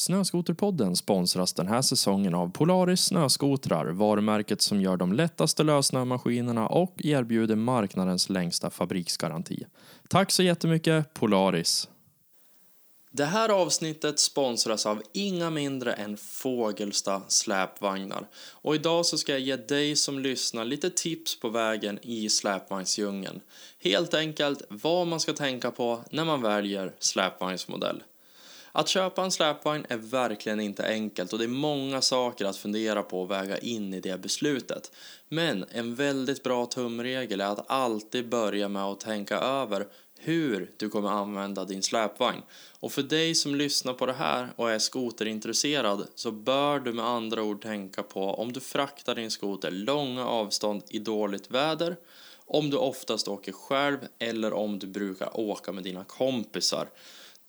Snöskoterpodden sponsras den här säsongen av Polaris snöskotrar, varumärket som gör de lättaste lössnömaskinerna och erbjuder marknadens längsta fabriksgaranti. Tack så jättemycket Polaris! Det här avsnittet sponsras av inga mindre än Fågelsta släpvagnar. Och idag så ska jag ge dig som lyssnar lite tips på vägen i släpvagnsdjungeln. Helt enkelt vad man ska tänka på när man väljer släpvagnsmodell. Att köpa en släpvagn är verkligen inte enkelt och det är många saker att fundera på och väga in i det beslutet. Men en väldigt bra tumregel är att alltid börja med att tänka över hur du kommer använda din släpvagn. Och för dig som lyssnar på det här och är skoterintresserad så bör du med andra ord tänka på om du fraktar din skoter långa avstånd i dåligt väder, om du oftast åker själv eller om du brukar åka med dina kompisar.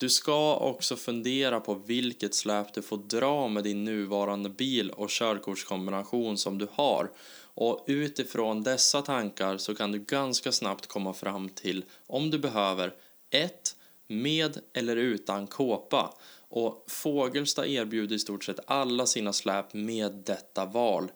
Du ska också fundera på vilket släp du får dra med din nuvarande bil och körkortskombination som du har. Och utifrån dessa tankar så kan du ganska snabbt komma fram till om du behöver 1. Med eller utan kåpa. Och Fågelsta erbjuder i stort sett alla sina släp med detta val.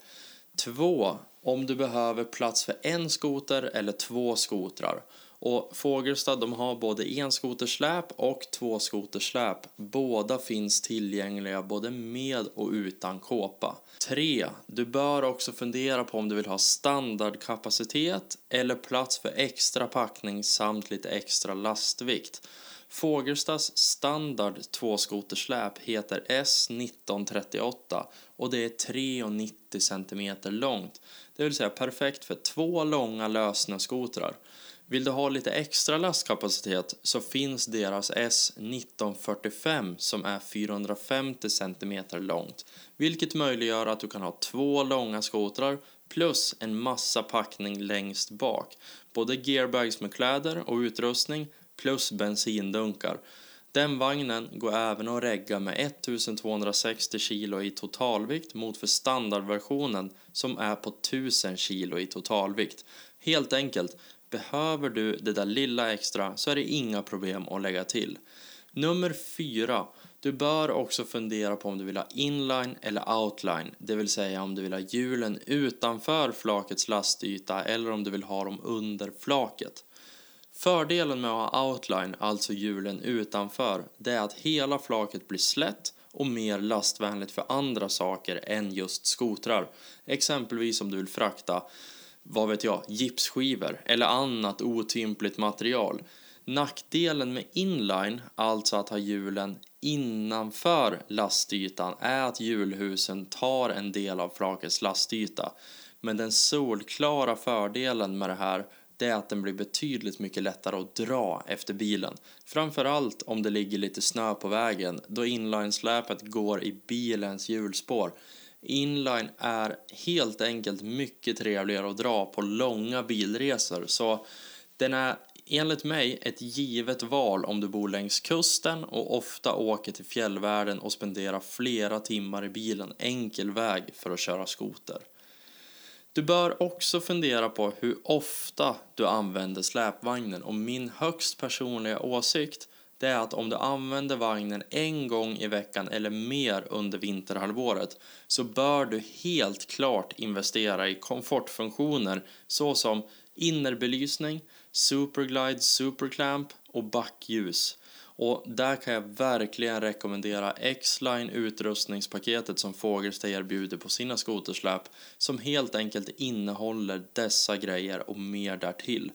2. Om du behöver plats för en skoter eller två skotrar. Och Fågelsta de har både enskotersläp och tvåskotersläp. Båda finns tillgängliga både med och utan kåpa. 3. Du bör också fundera på om du vill ha standardkapacitet eller plats för extra packning samt lite extra lastvikt. Fågelstas standard tvåskotersläp heter S1938 och det är 3,90 cm långt. Det vill säga perfekt för två långa lössnöskotrar. Vill du ha lite extra lastkapacitet så finns deras S1945 som är 450 cm långt, vilket möjliggör att du kan ha två långa skotrar plus en massa packning längst bak, både gearbags med kläder och utrustning plus bensindunkar. Den vagnen går även att regga med 1260 kg i totalvikt mot för standardversionen som är på 1000 kg i totalvikt. Helt enkelt, Behöver du det där lilla extra så är det inga problem att lägga till. Nummer 4. Du bör också fundera på om du vill ha inline eller outline, det vill säga om du vill ha hjulen utanför flakets lastyta eller om du vill ha dem under flaket. Fördelen med att ha outline, alltså hjulen utanför, det är att hela flaket blir slätt och mer lastvänligt för andra saker än just skotrar. Exempelvis om du vill frakta vad vet jag, gipsskivor eller annat otympligt material. Nackdelen med inline, alltså att ha hjulen innanför lastytan, är att hjulhusen tar en del av flakets lastyta. Men den solklara fördelen med det här det är att den blir betydligt mycket lättare att dra efter bilen. Framförallt om det ligger lite snö på vägen då inlinesläpet går i bilens hjulspår. Inline är helt enkelt mycket trevligare att dra på långa bilresor så den är enligt mig ett givet val om du bor längs kusten och ofta åker till fjällvärlden och spenderar flera timmar i bilen enkel väg för att köra skoter. Du bör också fundera på hur ofta du använder släpvagnen och min högst personliga åsikt det är att om du använder vagnen en gång i veckan eller mer under vinterhalvåret så bör du helt klart investera i komfortfunktioner såsom innerbelysning, superglide, superclamp och backljus. Och där kan jag verkligen rekommendera X-Line utrustningspaketet som Fågelsta erbjuder på sina skotersläp som helt enkelt innehåller dessa grejer och mer därtill.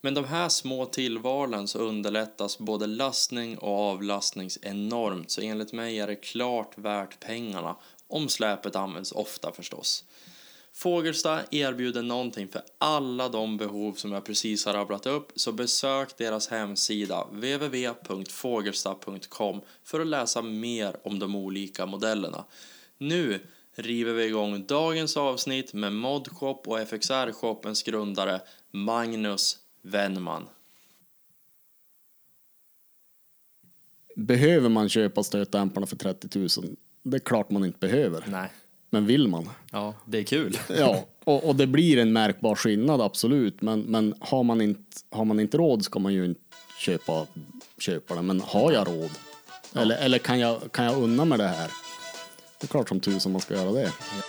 Men de här små tillvalen så underlättas både lastning och avlastning enormt så enligt mig är det klart värt pengarna om släpet används ofta förstås. Fågelsta erbjuder någonting för alla de behov som jag precis har rabblat upp så besök deras hemsida www.fågelsta.com för att läsa mer om de olika modellerna. Nu river vi igång dagens avsnitt med Modshop och FXR-shopens grundare Magnus Wennman. Behöver man köpa stötdämparna för 30 000? Det är klart man inte behöver. Nej. Men vill man? Ja, det är kul. ja, och, och, det blir en märkbar skillnad, absolut. Men, men har, man inte, har man inte råd ska man ju inte köpa, köpa den. Men har jag råd, Eller, eller kan, jag, kan jag unna mig det här? Det är klart som tusan man ska göra det. Hej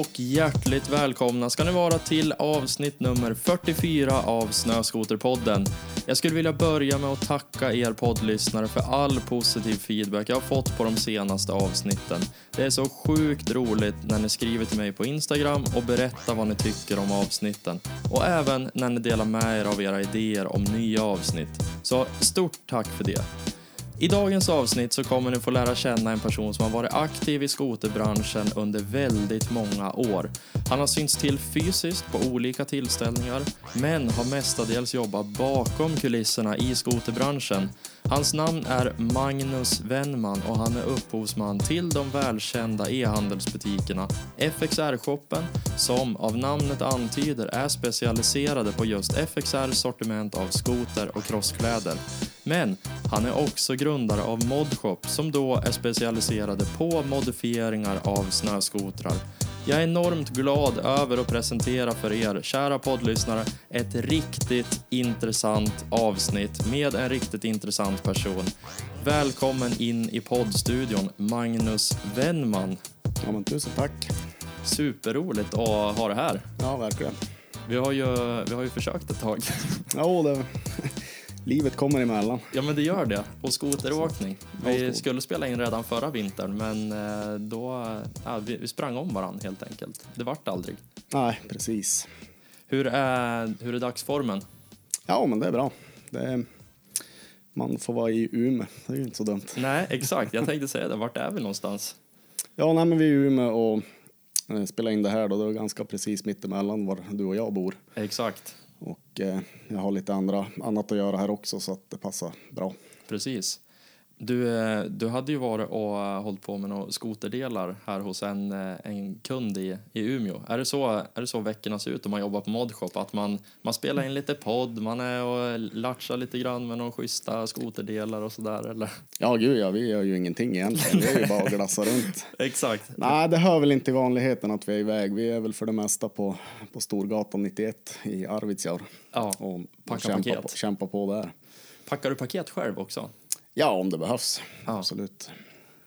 och hjärtligt välkomna ska ni vara till avsnitt nummer 44 av Snöskoterpodden. Jag skulle vilja börja med att tacka er poddlyssnare för all positiv feedback jag har fått på de senaste avsnitten. Det är så sjukt roligt när ni skriver till mig på Instagram och berättar vad ni tycker om avsnitten. Och även när ni delar med er av era idéer om nya avsnitt. Så stort tack för det. I dagens avsnitt så kommer ni få lära känna en person som har varit aktiv i skoterbranschen under väldigt många år. Han har synts till fysiskt på olika tillställningar, men har mestadels jobbat bakom kulisserna i skoterbranschen. Hans namn är Magnus Wennman och han är upphovsman till de välkända e-handelsbutikerna FXR-shoppen som av namnet antyder är specialiserade på just FXR sortiment av skoter och crosskläder. Men han är också grundare av Modshop som då är specialiserade på modifieringar av snöskotrar. Jag är enormt glad över att presentera för er, kära poddlyssnare, ett riktigt intressant avsnitt med en riktigt intressant person. Välkommen in i poddstudion, Magnus Wennman. Ja men tusen tack. Superroligt att ha det här. Ja verkligen. Vi har ju, vi har ju försökt ett tag. Ja, det, livet kommer emellan. Ja, men det gör det. Och skoteråkning. Vi skulle spela in redan förra vintern, men eh, då... Ja, vi, vi sprang om varandra helt enkelt. Det vart aldrig. Nej, precis. Hur är, hur är dagsformen? Ja men det är bra. Det är, man får vara i Umeå, det är ju inte så dumt. Nej, exakt. Jag tänkte säga det. Vart är vi någonstans? Ja, nej, men vi är i Umeå och eh, spelar in det här då. Det är ganska precis mittemellan var du och jag bor. Exakt. Och eh, jag har lite andra, annat att göra här också så att det passar bra. Precis. Du, eh, du hade ju varit och eh, hållit på med några skoterdelar här hos en, eh, en kund i, i Umeå. Är det, så, är det så veckorna ser ut om man jobbar på Modshop? Att man, man spelar in lite podd, man är och latchar lite grann med några schyssta skoterdelar och sådär, eller? Ja, gud ja, vi gör ju ingenting egentligen. Vi är ju bara att glassa runt. Exakt. Nej, det hör väl inte till vanligheten att vi är iväg. Vi är väl för det mesta på, på Storgatan 91 i Arvidsjaur. Ja, Och, och kämpa, paket. på, kämpa på där. Packar du paket själv också? Ja, om det behövs. Ja. Absolut.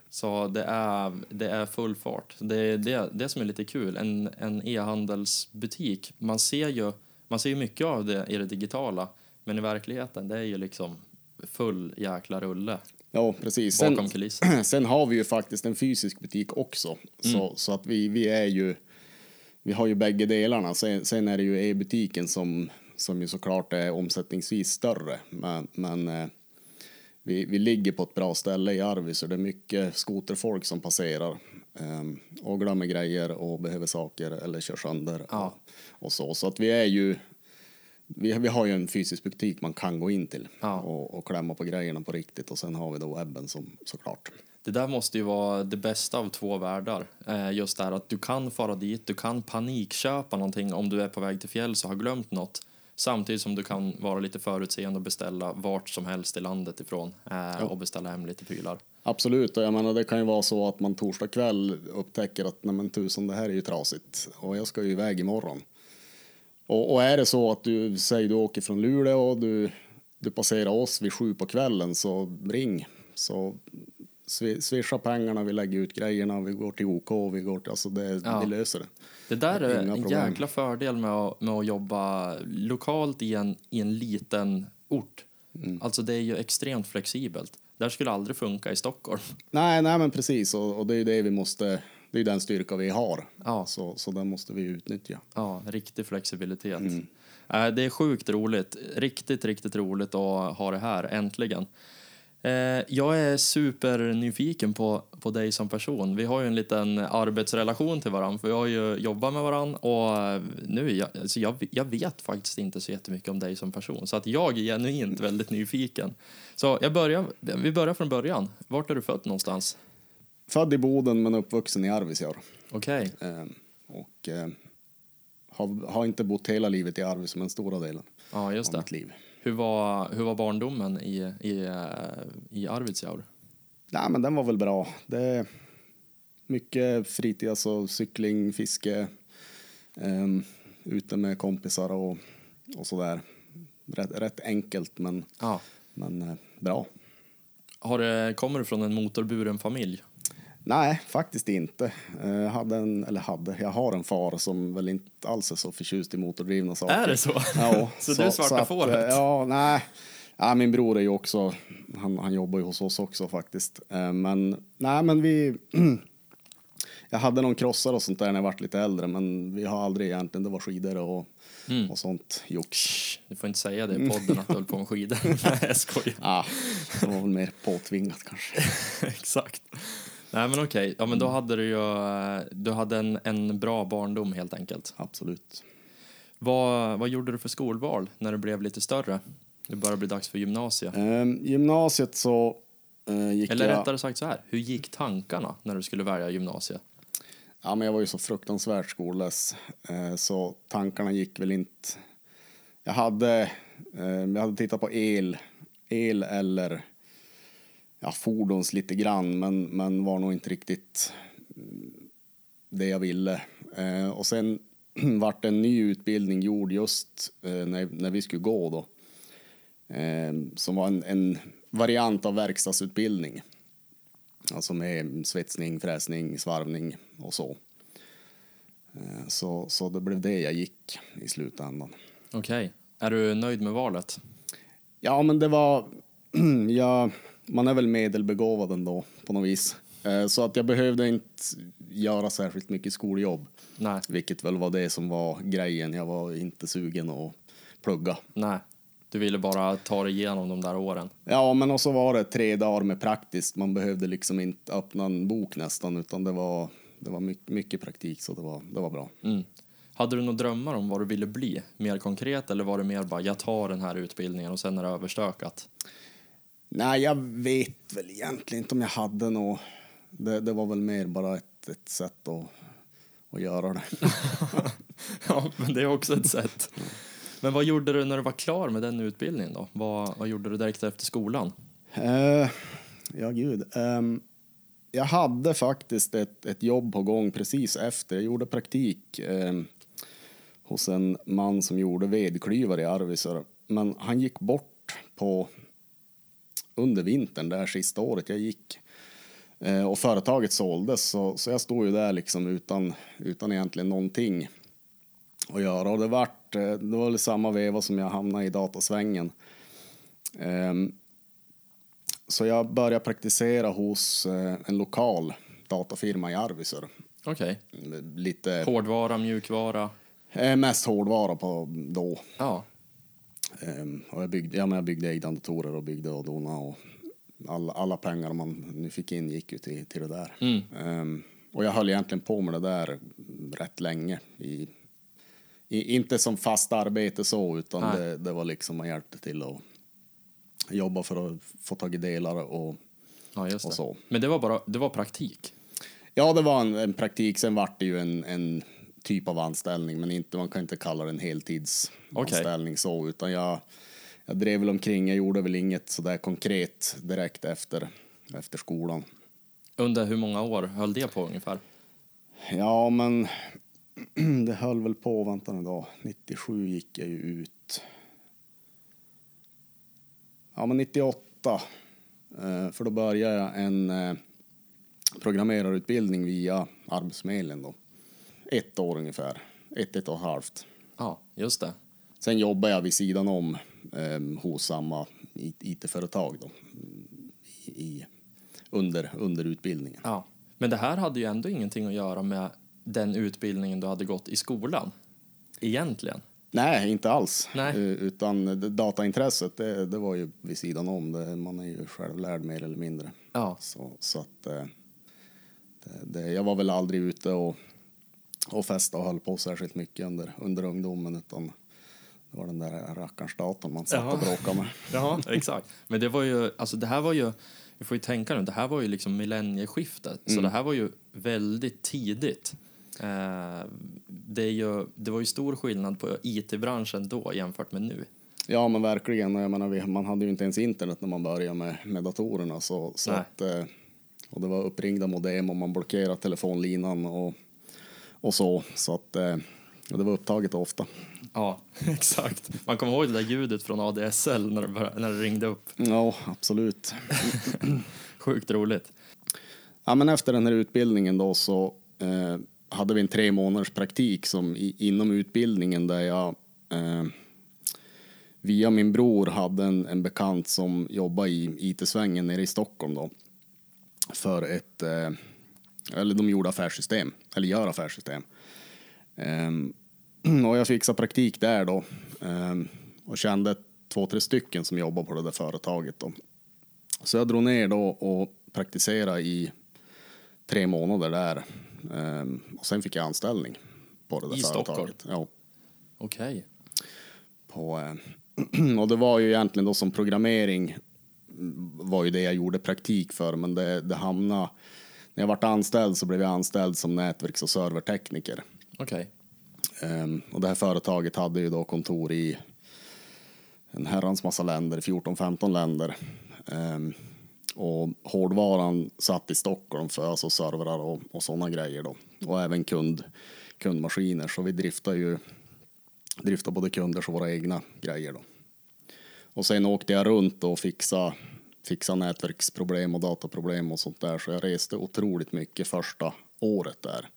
Så det är, det är full fart. Det är det, det som är lite kul. En, en e-handelsbutik, man ser ju man ser ju mycket av det i det digitala, men i verkligheten det är ju liksom full jäkla rulle Ja, precis. bakom Sen, har vi ju faktiskt en fysisk butik också. Så, så att vi, vi är ju... Vi har ju bägge delarna. Sen, sen är det ju e-butiken som, som ju såklart är omsättningsvis större. Men, men eh, vi, vi ligger på ett bra ställe i Arvis så det är mycket skoterfolk som passerar eh, och glömmer grejer och behöver saker eller kör sönder Ja. och, och så. Så att vi är ju vi, vi har ju en fysisk butik man kan gå in till Ja. och, och klämma på grejerna på riktigt och sen har vi då webben som såklart. Det där måste ju vara det bästa av två världar. Eh, just det här att du kan fara dit, du kan panikköpa någonting om du är på väg till fjälls och har glömt något. Samtidigt som du kan vara lite förutseende och beställa vart som helst i landet ifrån eh, och beställa hem lite prylar. Absolut, och jag menar det kan ju vara så att man torsdag kväll upptäcker att nej men tusan det här är ju trasigt och jag ska ju iväg imorgon. Och, och är det så att du säger du åker från Luleå och du, du passerar oss vid sju på kvällen så ring. Så swi- swisha pengarna, vi lägger ut grejerna, vi går till OK, vi går till, alltså det, Ja. vi löser det. Det där är Inga en problem. jäkla fördel med att, med att jobba lokalt i en, i en liten ort. Mm. Alltså det är ju extremt flexibelt. Det här skulle aldrig funka i Stockholm. Nej, nej men precis och, och det är ju det vi måste, det är den styrka vi har. Ja. Så, så den måste vi utnyttja. Ja, riktig flexibilitet. Mm. Eh, Det är sjukt roligt. Riktigt, riktigt roligt att ha det här, äntligen. Eh, Jag är supernyfiken på, på dig som person. Vi har ju en liten arbetsrelation till varandra, för vi har ju jobbat med varandra och nu, jag, alltså jag, jag vet faktiskt inte så jättemycket om dig som person, så att jag är genuint väldigt nyfiken. Så jag börjar, vi börjar från början. Vart är du född någonstans? Född i Boden men uppvuxen i Arvidsjaur. Okej. Eh, och eh, har, har inte bott hela livet i Arvidsjaur, men stora delen Ja, just av det. mitt liv. Hur var, hur var barndomen i, i, i Arvidsjaur? Nej, men den var väl bra. Det är mycket fritid, alltså cykling, fiske, um, ute med kompisar och, och sådär. Rätt, rätt enkelt, men, Ja. men eh, bra. Har det, kommer du från en motorburen familj? Nej, faktiskt inte. Eh, Jag hade en, eller hade, jag har en far som väl inte alls är så förtjust i motordrivna saker. Är det så? Ja, Så du är svarta att, fåret? eh, Ja, nej. Ja, min bror är ju också, han, han jobbar ju hos oss också faktiskt. Eh, Men nej, men vi, jag hade någon krossare och sånt där när jag vart lite äldre, men vi har aldrig egentligen, det var skidor och, Mm. och sånt jox. Du får inte säga det i podden att du höll på med skidor. Nej, jag skojar. Ja, det var väl mer påtvingat kanske. Exakt. Nej, men okej. Ja, men då hade du ju eh, du hade en, en bra barndom helt enkelt. Absolut. Vad, vad gjorde du för skolval när det blev lite större? Det började bli dags för gymnasiet. Eh, gymnasiet så eh, gick Eller jag... rättare sagt så här, hur gick tankarna när du skulle välja gymnasiet? Ja, men jag var ju så fruktansvärt skollös, eh, så tankarna gick väl inte... Jag hade, eh, jag hade tittat på el, el eller ja, fordons lite grann, men, men var nog inte riktigt det jag ville. Eh, och sen vart en ny utbildning gjord just eh, när, när vi skulle gå då, eh, som var en, en variant av verkstadsutbildning. Alltså med svetsning, fräsning, svarvning och så. Eh, Så, så det blev det jag gick i slutändan. Okej. Är du nöjd med valet? Ja, men det var... ja, man är väl medelbegåvad ändå på något vis. Eh, Så att jag behövde inte göra särskilt mycket skoljobb. Nej. Vilket väl var det som var grejen. Jag var inte sugen att plugga. Nej. Du ville bara ta dig igenom de där åren. Ja, men och så var det tre dagar med praktiskt. Man behövde liksom inte öppna en bok nästan, utan det var, det var mycket, mycket praktik, så det var, det var bra. Mm. Hade du några drömmar om vad du ville bli? Mer konkret eller var det mer bara jag tar den här utbildningen och sen är det överstökat? Nej, jag vet väl egentligen inte om jag hade något. Det, det var väl mer bara ett, ett sätt att, att göra det. ja, men det är också ett sätt. Men vad gjorde du när du var klar med den utbildningen då? Vad, vad gjorde du direkt efter skolan? Eh, ja, gud. Ehm, jag hade faktiskt ett, ett jobb på gång precis efter. Jag gjorde praktik ehm, hos en man som gjorde vedklyvare i Arvidsjaur. Men han gick bort på under vintern, det här sista året jag gick. Eh, och företaget såldes, så, så jag stod ju där liksom utan, utan egentligen någonting att göra. Och det vart, eh, det var väl samma veva som jag hamnade i datasvängen. Ehm, så jag började praktisera hos eh, en lokal datafirma i Arvidsjaur. Okej. Lite, Hårdvara, mjukvara? mest hårdvara på då. Ja. Ehm, och jag, byggde, ja, men jag byggde egna datorer och byggde och donade och alla, alla pengar man nu fick in gick ju till, till det där. Mm. Ehm, och jag höll egentligen på med det där rätt länge. I, i, inte som fast arbete så, utan Nej. det, det var liksom man hjälpte till att jobba för att få tag i delar och Ja, Och så. Men det var bara det var praktik? Ja, det var en, en praktik. Sen vart det ju en, en typ av anställning, men inte, man kan inte kalla det en heltidsanställning så, utan jag, jag drev väl omkring. Jag gjorde väl inget sådär konkret direkt efter, efter skolan. Under hur många år höll det på ungefär? Ja, men det höll väl på, vänta nu då, 97 gick jag ju ut. Ja, men 98, eh, för då började jag en eh, programmerarutbildning via Arbetsförmedlingen då. Ett år ungefär, ett, ett och ett halvt. Ja, just det. Sen jobbade jag vid sidan om eh, hos samma IT-företag då, i, under, under utbildningen. Ja. Men det här hade ju ändå ingenting att göra med den utbildningen du hade gått i skolan. Egentligen. Nej, inte alls. Nej. Eh, Utan dataintresset, det, det var ju vid sidan om. Det, man är ju självlärd mer eller mindre. Ja. Så, så att eh, det, jag var väl aldrig ute och, och festa och höll på särskilt mycket under, under ungdomen. Utan det var den där rackarns datorn man satt Jaha. och bråkade med. Ja, exakt. Men det var ju, alltså det här var ju, vi får ju tänka nu, det här var ju liksom millennieskiftet. Så det här var ju väldigt tidigt. Eh, det, är ju, det var ju stor skillnad på IT-branschen då jämfört med nu. Ja, men verkligen. Jag menar, vi, man hade ju inte ens internet när man började med, med datorerna. Så, så att, eh, och det var uppringda modem och man blockerade telefonlinan och, och så. Så att eh, det var upptaget ofta. Ja, exakt. Man kommer ihåg det där ljudet från ADSL när det, började, när det ringde upp. Ja, absolut. Sjukt roligt. Ja, men efter den här utbildningen då så eh, hade vi en tre månaders praktik som i, inom utbildningen där jag eh, via min bror hade en, en bekant som jobbade i IT-svängen nere i Stockholm då. För ett, eh, eller de gjorde affärssystem, eller gör affärssystem. Ehm, och jag fixade praktik där då ehm, och kände två, tre stycken som jobbar på det där företaget då. Så jag drog ner då och praktiserade i tre månader där. Ehm, och sen fick jag anställning på det där I Stockholm? företaget. Ja, Okej. på, eh, och det var ju egentligen då som programmering mm, var ju det jag gjorde praktik för, men det, det hamnade... När jag vart anställd så blev jag anställd som nätverks och servertekniker. Okej. Ehm, och det här företaget hade ju då kontor i en herrans massa länder, 14-15 länder. Ehm, och hårdvaran satt i Stockholm för alltså servrar och, och sådana grejer då. Och även kund, kundmaskiner. Så vi driftar ju driftar både kunders och våra egna grejer då. Och sen åkte jag runt och fixa, fixa nätverksproblem och dataproblem och sånt där. Så jag reste otroligt mycket första året där.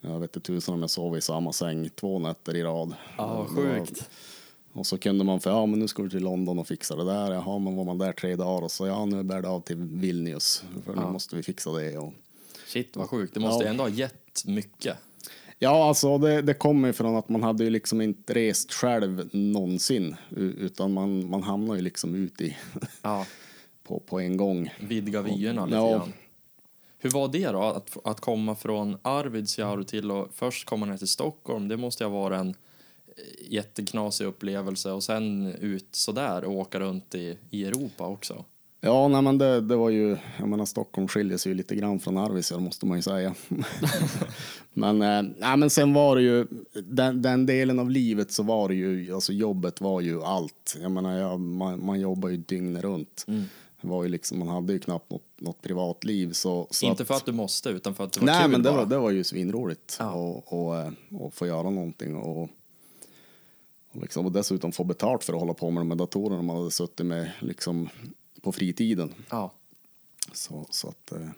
Jag vet inte tusan om jag sov i samma säng två nätter i rad. Ja, sjukt. och så kunde man för ja men nu ska du till London och fixa det där. Jaha, men var man där tre dagar och så ja nu bär det av till Vilnius. För nu måste vi fixa det. Och... Shit vad sjukt. Det måste Ja. ändå ha gett mycket. Ja, alltså det, det kommer ju från att man hade ju liksom inte rest själv någonsin. Utan man, man hamnar ju liksom ut i Ja. på, på en gång. Vidga vyerna lite Ja. grann. Hur var det då, att, att komma från Arvidsjaur till att först komma ner till Stockholm? Det måste ju ha varit en eh, jätteknasig upplevelse och sen ut sådär och åka runt i, i Europa också. Ja, nej, men det, det var ju, jag menar Stockholm skiljer sig ju lite grann från Arvidsjaur måste man ju säga. men, eh, nej, men sen var det ju, den, den delen av livet så var det ju, alltså jobbet var ju allt. Jag menar, jag, man, man jobbar ju dygnet runt. Det var ju liksom, man hade ju knappt något, något privatliv. Så, så Inte för att du måste, utan för att det var Nej, kul men det bara. var, det var ju svinroligt Ja. och, och, eh, och få göra någonting och, och, liksom, och dessutom få betalt för att hålla på med de här datorerna man hade suttit med liksom, på fritiden. Ja. Så, så att, eh,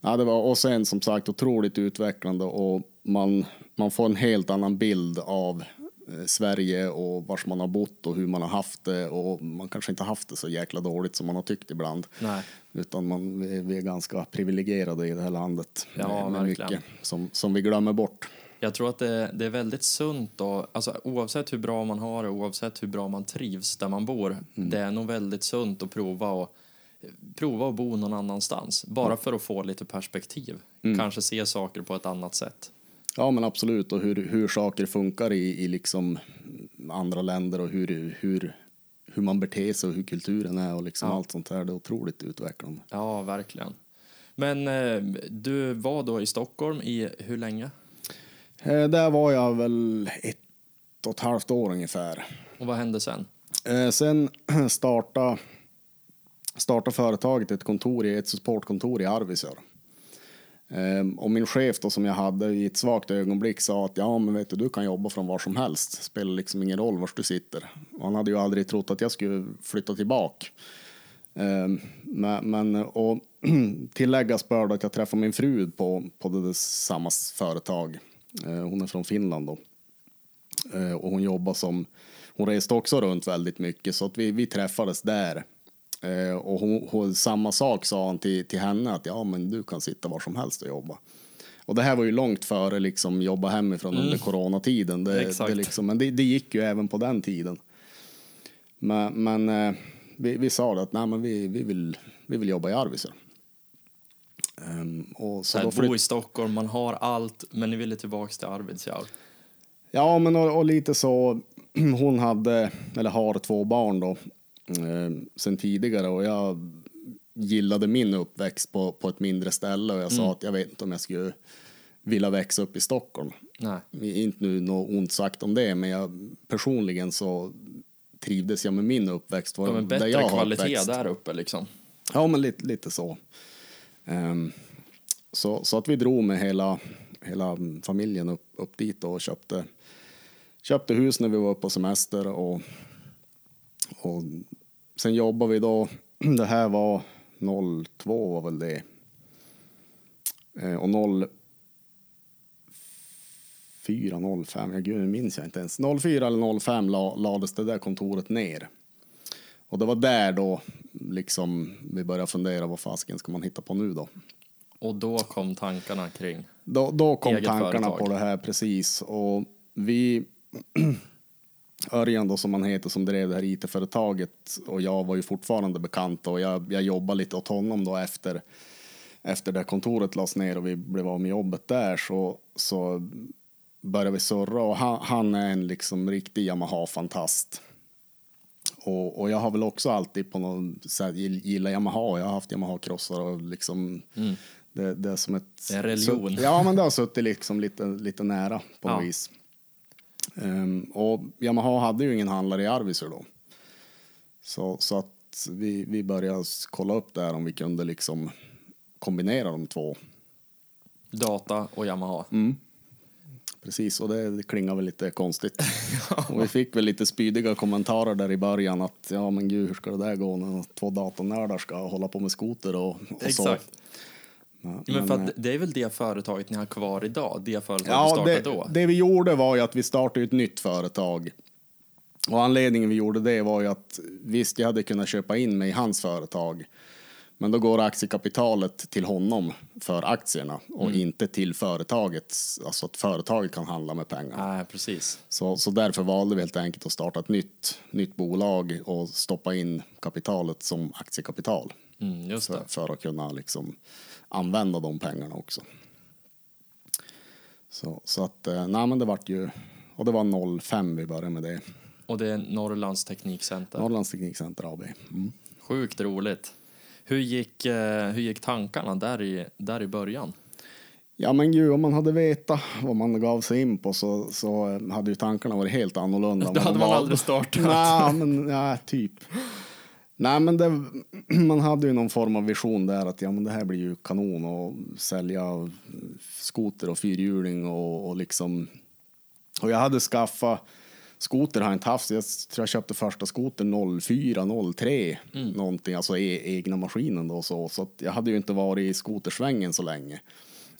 ja, det var, och sen som sagt otroligt utvecklande och man, man får en helt annan bild av Sverige och vars man har bott och hur man har haft det och man kanske inte haft det så jäkla dåligt som man har tyckt ibland. Nej. Utan man, vi, är ganska privilegierade i det här landet Ja, med, med mycket som, som vi glömmer bort. Jag tror att det, det är väldigt sunt då, alltså oavsett hur bra man har det, oavsett hur bra man trivs där man bor, Mm. det är nog väldigt sunt att prova och prova att bo någon annanstans, bara för att få lite perspektiv. Mm. Kanske se saker på ett annat sätt. Ja men absolut och hur, hur saker funkar i, i liksom andra länder och hur, hur, hur man beter sig och hur kulturen är och liksom Ja. allt sånt där. Det är otroligt utvecklande. Ja, verkligen. Men eh, du var då i Stockholm i hur länge? Eh, där var jag väl ett och ett halvt år ungefär. Och vad hände sen? Eh, sen starta, starta företaget ett kontor i ett supportkontor i Arvidsjaur. Ehm, och min chef då som jag hade i ett svagt ögonblick sa att ja men vet du, du kan jobba från var som helst. Spelar liksom ingen roll var du sitter. Och han hade ju aldrig trott att jag skulle flytta tillbaka. Ehm, men, men och tilläggas bör att jag träffade min fru på, på det samma företag. Ehm, hon är från Finland då. Och hon jobbar som, hon reste också runt väldigt mycket så att vi, vi träffades där. Eh, och hon, hon, samma sak sa han till, till henne att ja men du kan sitta var som helst och jobba. Och det här var ju långt före liksom jobba hemifrån under coronatiden. Det, Exakt. det liksom, men det, det gick ju även på den tiden. Men, men eh, vi, vi sa det att nej, men vi, vi, vill, vi vill jobba i Arvidsjaur. Ehm, och så här, bo i Stockholm, man har allt, men ni ville tillbaka till Arvidsjaur. Ja, men och, och lite så. Hon hade, eller har två barn då, sen tidigare och jag gillade min uppväxt på, på ett mindre ställe och jag sa att jag vet inte om jag skulle vilja växa upp i Stockholm. Nej. Inte nu något ont sagt om det, men jag, personligen så trivdes jag med min uppväxt. Ja, men där bättre jag har kvalitet uppväxt. där uppe liksom. Ja, men lite, lite så. Ehm, så. Så att vi drog med hela, hela familjen upp, upp dit och köpte, köpte hus när vi var på semester. Och, och sen jobbade vi då, det här var 02 var väl det. Eh, och 04, 05, ja gud minns jag inte ens. 04 eller 05 la, lades det där kontoret ner. Och det var där då liksom vi började fundera vad fasken ska man hitta på nu då. Och då kom tankarna kring. Då, då kom tankarna företag. på det här precis och vi Örjan då som han heter som drev det här IT-företaget och jag var ju fortfarande bekanta och jag, jag jobbade lite åt honom då efter efter det kontoret lades ner och vi blev av med jobbet där så, så började vi surra och han, han är en liksom riktig Yamaha-fantast. Och, och jag har väl också alltid på något sätt gill- gillat Yamaha. Jag har haft Yamaha-krossar och liksom det, det är som ett... Det är religion. Så, ja, men det har suttit liksom lite, lite nära på något Ja. vis. Ehm, och Yamaha hade ju ingen handlare i Arvidsjaur då. Så, så att vi, vi började kolla upp där om vi kunde liksom kombinera de två. Data och Yamaha. Mm. Precis, och det, det klingar väl lite konstigt. Och vi fick väl lite spydiga kommentarer där i början att ja men gud hur ska det där gå när två datornördar ska hålla på med skoter och, och så. Men, Men för att det är väl det företaget ni har kvar idag? Det företaget Ja, startade det, då? det vi gjorde var ju att vi startade ett nytt företag. Och anledningen vi gjorde det var ju att visst, jag hade kunnat köpa in mig i hans företag. Men då går aktiekapitalet till honom för aktierna och Mm. inte till företaget. Alltså att företaget kan handla med pengar. Nej, precis. Så, så därför valde vi helt enkelt att starta ett nytt, nytt bolag och stoppa in kapitalet som aktiekapital. Mm, just För, för att kunna liksom använda de pengarna också. Så, så att, eh, nej men det vart ju, och det var 05 vi började med det. Och det är Norrlands Teknikcenter. Norrlands Teknikcenter AB. Mm. Sjukt roligt. Hur gick, eh, hur gick tankarna där i, där i början? Ja men gud, om man hade vetat vad man gav sig in på så, så eh, hade ju tankarna varit helt annorlunda. Då hade de man var- aldrig startat. Nej, men ja, typ. Nej, men det, man hade ju någon form av vision där att ja, men det här blir ju kanon och sälja skoter och fyrhjuling och, och liksom. Och jag hade skaffat skoter har jag inte haft. Jag tror jag köpte första skoter 04, 03 någonting, alltså e egna maskinen då så. Så jag hade ju inte varit i skotersvängen så länge.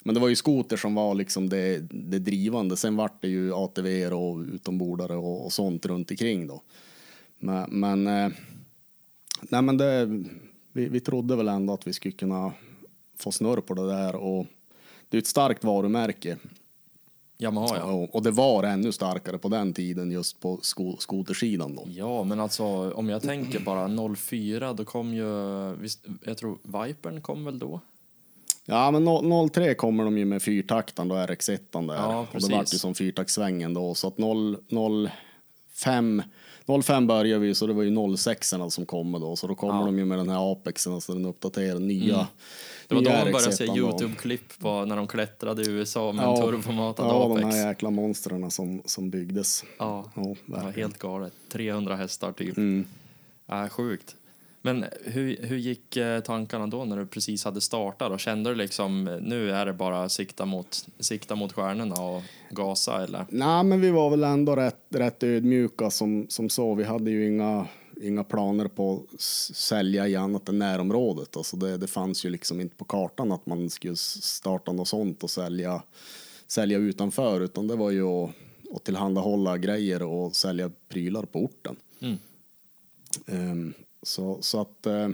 Men det var ju skoter som var liksom det, det drivande. Sen vart det ju ATV och utombordare och, och sånt runt omkring då. Men, men, eh, nej men det, vi, vi trodde väl ändå att vi skulle kunna få snurr på det där och det är ett starkt varumärke Yamaha ja. och, och det var ännu starkare på den tiden just på sko, skotersidan då. Ja, men alltså om jag tänker bara 04, då kom ju, visst, jag tror Vipern kom väl då? Ja men no- 03 kommer de ju med fyrtaktan då RX1 där Ja, och det precis. vart ju som fyrtaktssvängen då så att 0, 05 05 började vi så det var ju 06 som kommer då så då kommer Ja. de ju med den här Apexen alltså den uppdaterade nya Det var då man började se RX1 då. Youtube-klipp på när de klättrade i USA med Ja. en turbomatad Ja, Apex. de här jäkla monstren som, som byggdes. Ja, Ja, det var helt galet. 300 hästar typ. Mm. Ja, sjukt. Men hur, hur gick eh, tankarna då när du precis hade startat? Och kände du liksom eh, nu är det bara sikta mot, sikta mot stjärnorna och gasa eller? Nej, men vi var väl ändå rätt, rätt ödmjuka som, som så. Vi hade ju inga, inga planer på att sälja i annat än närområdet. Alltså det, det fanns ju liksom inte på kartan att man skulle starta något sånt och sälja, sälja utanför, utan det var ju att, att tillhandahålla grejer och sälja prylar på orten. Mm. Ehm, så, så att... eh,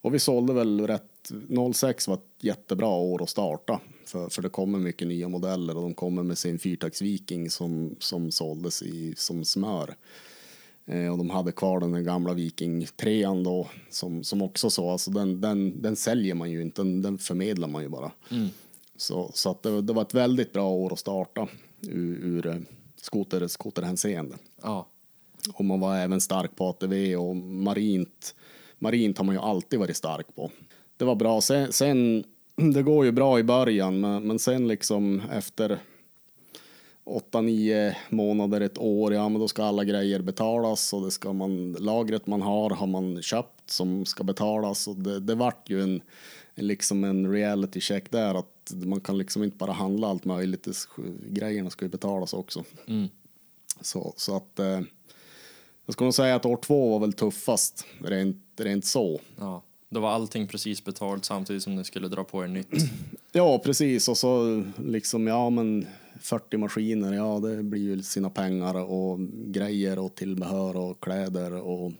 och vi sålde väl rätt... 06 var ett jättebra år att starta. För, för det kommer mycket nya modeller och de kommer med sin fyrtakts-Viking som, som såldes i, som smör. Eh, och de hade kvar den gamla Viking 3 då som, som också så, alltså den, den, den säljer man ju inte, den, den förmedlar man ju bara. Så, så att det, det var ett väldigt bra år att starta ur, ur eh, skoter, skoterhänseende. Ja. Och man var även stark på ATV och marint. Marint har man ju alltid varit stark på. Det var bra. Sen, sen det går ju bra i början, men, men sen liksom efter åtta, nio månader, ett år, ja men då ska alla grejer betalas och det ska man, lagret man har har man köpt som ska betalas och det, det vart ju en, en liksom en reality check där att man kan liksom inte bara handla allt möjligt, det, grejerna ska ju betalas också. Mm. Så, så att eh, jag skulle säga att år två var väl tuffast, rent, rent så. Ja. Då var allting precis betalt samtidigt som ni skulle dra på er nytt. Ja, precis. Och så liksom, ja men 40 maskiner, ja det blir ju sina pengar och grejer och tillbehör och kläder och...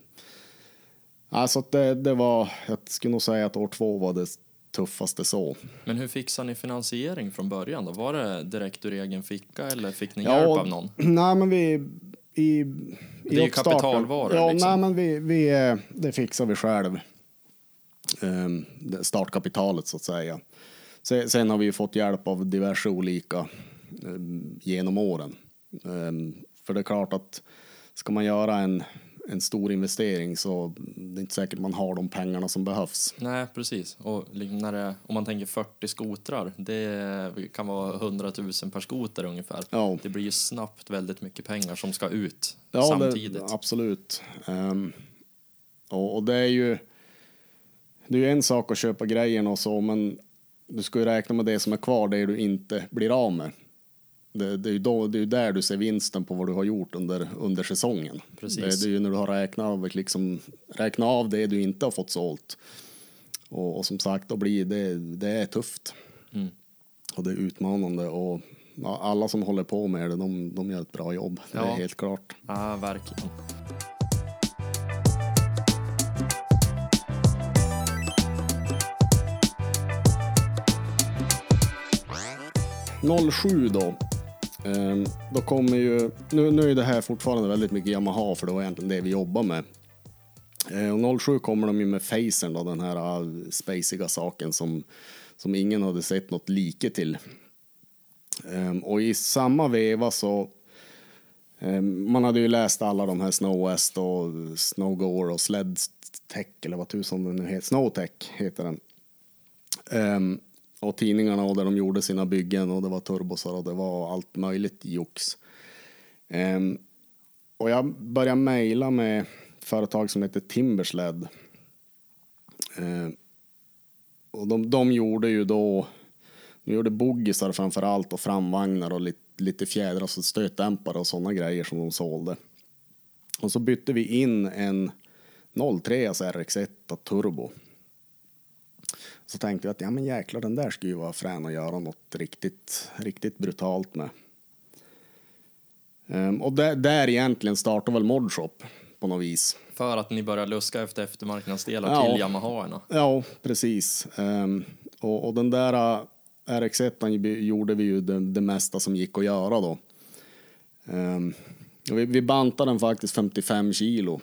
Alltså att det, det var, jag skulle nog säga att år två var det tuffaste så. Men hur fixade ni finansiering från början då? Var det direkt ur egen ficka eller fick ni Ja, hjälp av någon? Nej, men vi... I, i Det är ju kapitalvaror, Ja, liksom. nej, men vi, vi, det fixar vi själv. Ehm, startkapitalet så att säga. Sen, sen har vi ju fått hjälp av diverse olika ehm, genom åren. Ehm, för det är klart att ska man göra en, en stor investering så det är inte säkert man har de pengarna som behövs. Nej, precis. Och när det, om man tänker 40 skotrar, det kan vara 100 000 per skoter ungefär. Ja. Det blir ju snabbt väldigt mycket pengar som ska ut Ja, samtidigt. Det, absolut. Ehm, och, det är ju det är ju en sak att köpa grejerna och så, men du ska ju räkna med det som är kvar, det du inte blir av med. Det, det är ju då, det är där du ser vinsten på vad du har gjort under, under säsongen. Precis. Det, det är ju när du har räknat av, liksom, räknat av det du inte har fått sålt. Och, och som sagt, då blir det, det är tufft. Mm. Och det är utmanande. Och ja, alla som håller på med det, de, de gör ett bra jobb. Det Ja. är helt klart. Ja, verkligen. 07 då. Ehm, då kommer ju, nu, nu är det här fortfarande väldigt mycket Yamaha för det var egentligen det vi jobbar med. Ehm, och 07 kommer de ju med Facern då, den här äh, spaciga saken som, som ingen hade sett något like till. Ehm, och i samma veva så man hade ju läst alla de här Snow West och Snowgoer och Sled Tech eller vad tusan den nu heter, Snowtech heter den och tidningarna och där de gjorde sina byggen och det var turbosar och det var allt möjligt jox. Um, och jag började mejla med företag som heter Timbersled. Ehm, och de, de gjorde ju då, de gjorde boggisar framför allt och framvagnar och lite, lite fjädrar, alltså stötdämpare och sådana grejer som de sålde. Och så bytte vi in en 03 RX1 turbo. Så tänkte jag att ja men jäklar den där skulle ju vara frän att göra något riktigt, riktigt brutalt med. Ehm, och där, där egentligen startade väl Modshop på något vis. För att ni börjar luska efter eftermarknadsdelar Ja. till Yamahaerna. Ja, precis. Ehm, och, och den där uh, RX1 gjorde vi ju det, det mesta som gick att göra då. Och vi, vi bantade den faktiskt 55 kilo.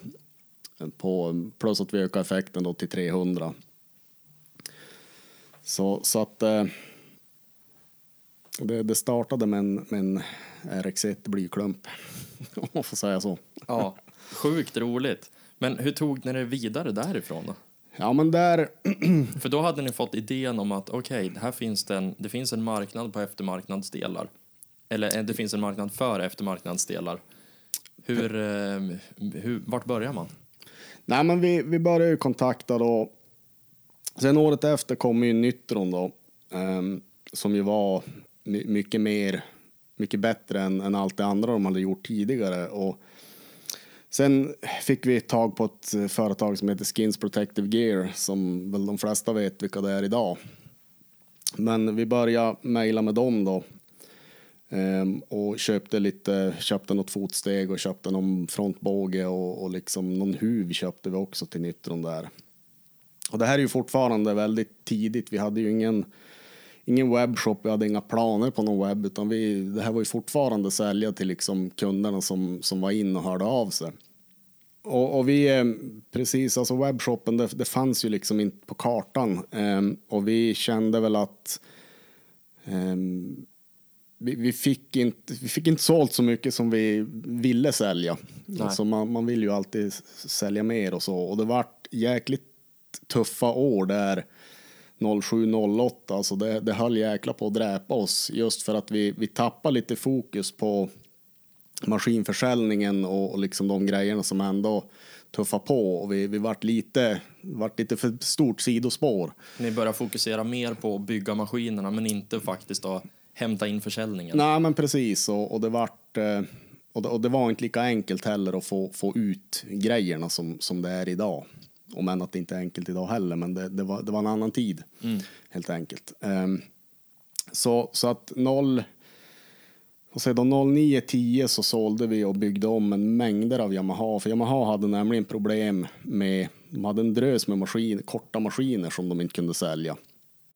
eh, På, plus att vi ökade effekten då till 300. Så, så att eh, det, det startade med en, med en RX1 blyklump, om man får säga så. Ja, sjukt roligt. Men hur tog ni det vidare därifrån då? Ja, men där, För då hade ni fått idén om att okej, här finns det, en, det finns en marknad på eftermarknadsdelar. Eller eh, det finns en marknad för eftermarknadsdelar. Hur, eh, hur, vart börjar man? Nej, men vi, vi började ju kontakta då. Sen året efter kom ju Nytron då, ehm, som ju var my, mycket mer, mycket bättre än, än allt det andra de hade gjort tidigare. Och sen fick vi tag på ett eh, företag som heter Skins Protective Gear, som väl de flesta vet vilka det är idag. Men vi började mejla med dem då. Ehm, och köpte lite, köpte något fotsteg och köpte någon frontbåge och, och liksom någon huv köpte vi också till Nytron där. Och det här är ju fortfarande väldigt tidigt. Vi hade ju ingen, ingen webbshop, vi hade inga planer på någon webb, utan vi, det här var ju fortfarande sälja till liksom kunderna som, som var in och hörde av sig. Och, och vi, eh, precis, alltså webbshoppen, det, det fanns ju liksom inte på kartan. Ehm, och vi kände väl att ehm, vi, vi, fick inte, vi fick inte sålt så mycket som vi ville sälja. Alltså man, man vill ju alltid sälja mer och så. Och det vart jäkligt tuffa år där, 07-08, alltså det, det höll jäkla på att dräpa oss just för att vi, vi tappade lite fokus på maskinförsäljningen och, och liksom de grejerna som ändå tuffar på och vi, vi vart lite, vart lite för stort sidospår. Ni börjar fokusera mer på att bygga maskinerna men inte faktiskt att hämta in försäljningen. Nej men precis och, och det vart eh, och det, och det var inte lika enkelt heller att få, få ut grejerna som, som det är idag. Om än att det inte är enkelt idag heller, men det, det, var, det var en annan tid helt enkelt. Ehm, så, så att 0, och då 09-10 så sålde vi och byggde om en mängder av Yamaha. För Yamaha hade nämligen problem med, de hade en drös med maskin, korta maskiner som de inte kunde sälja.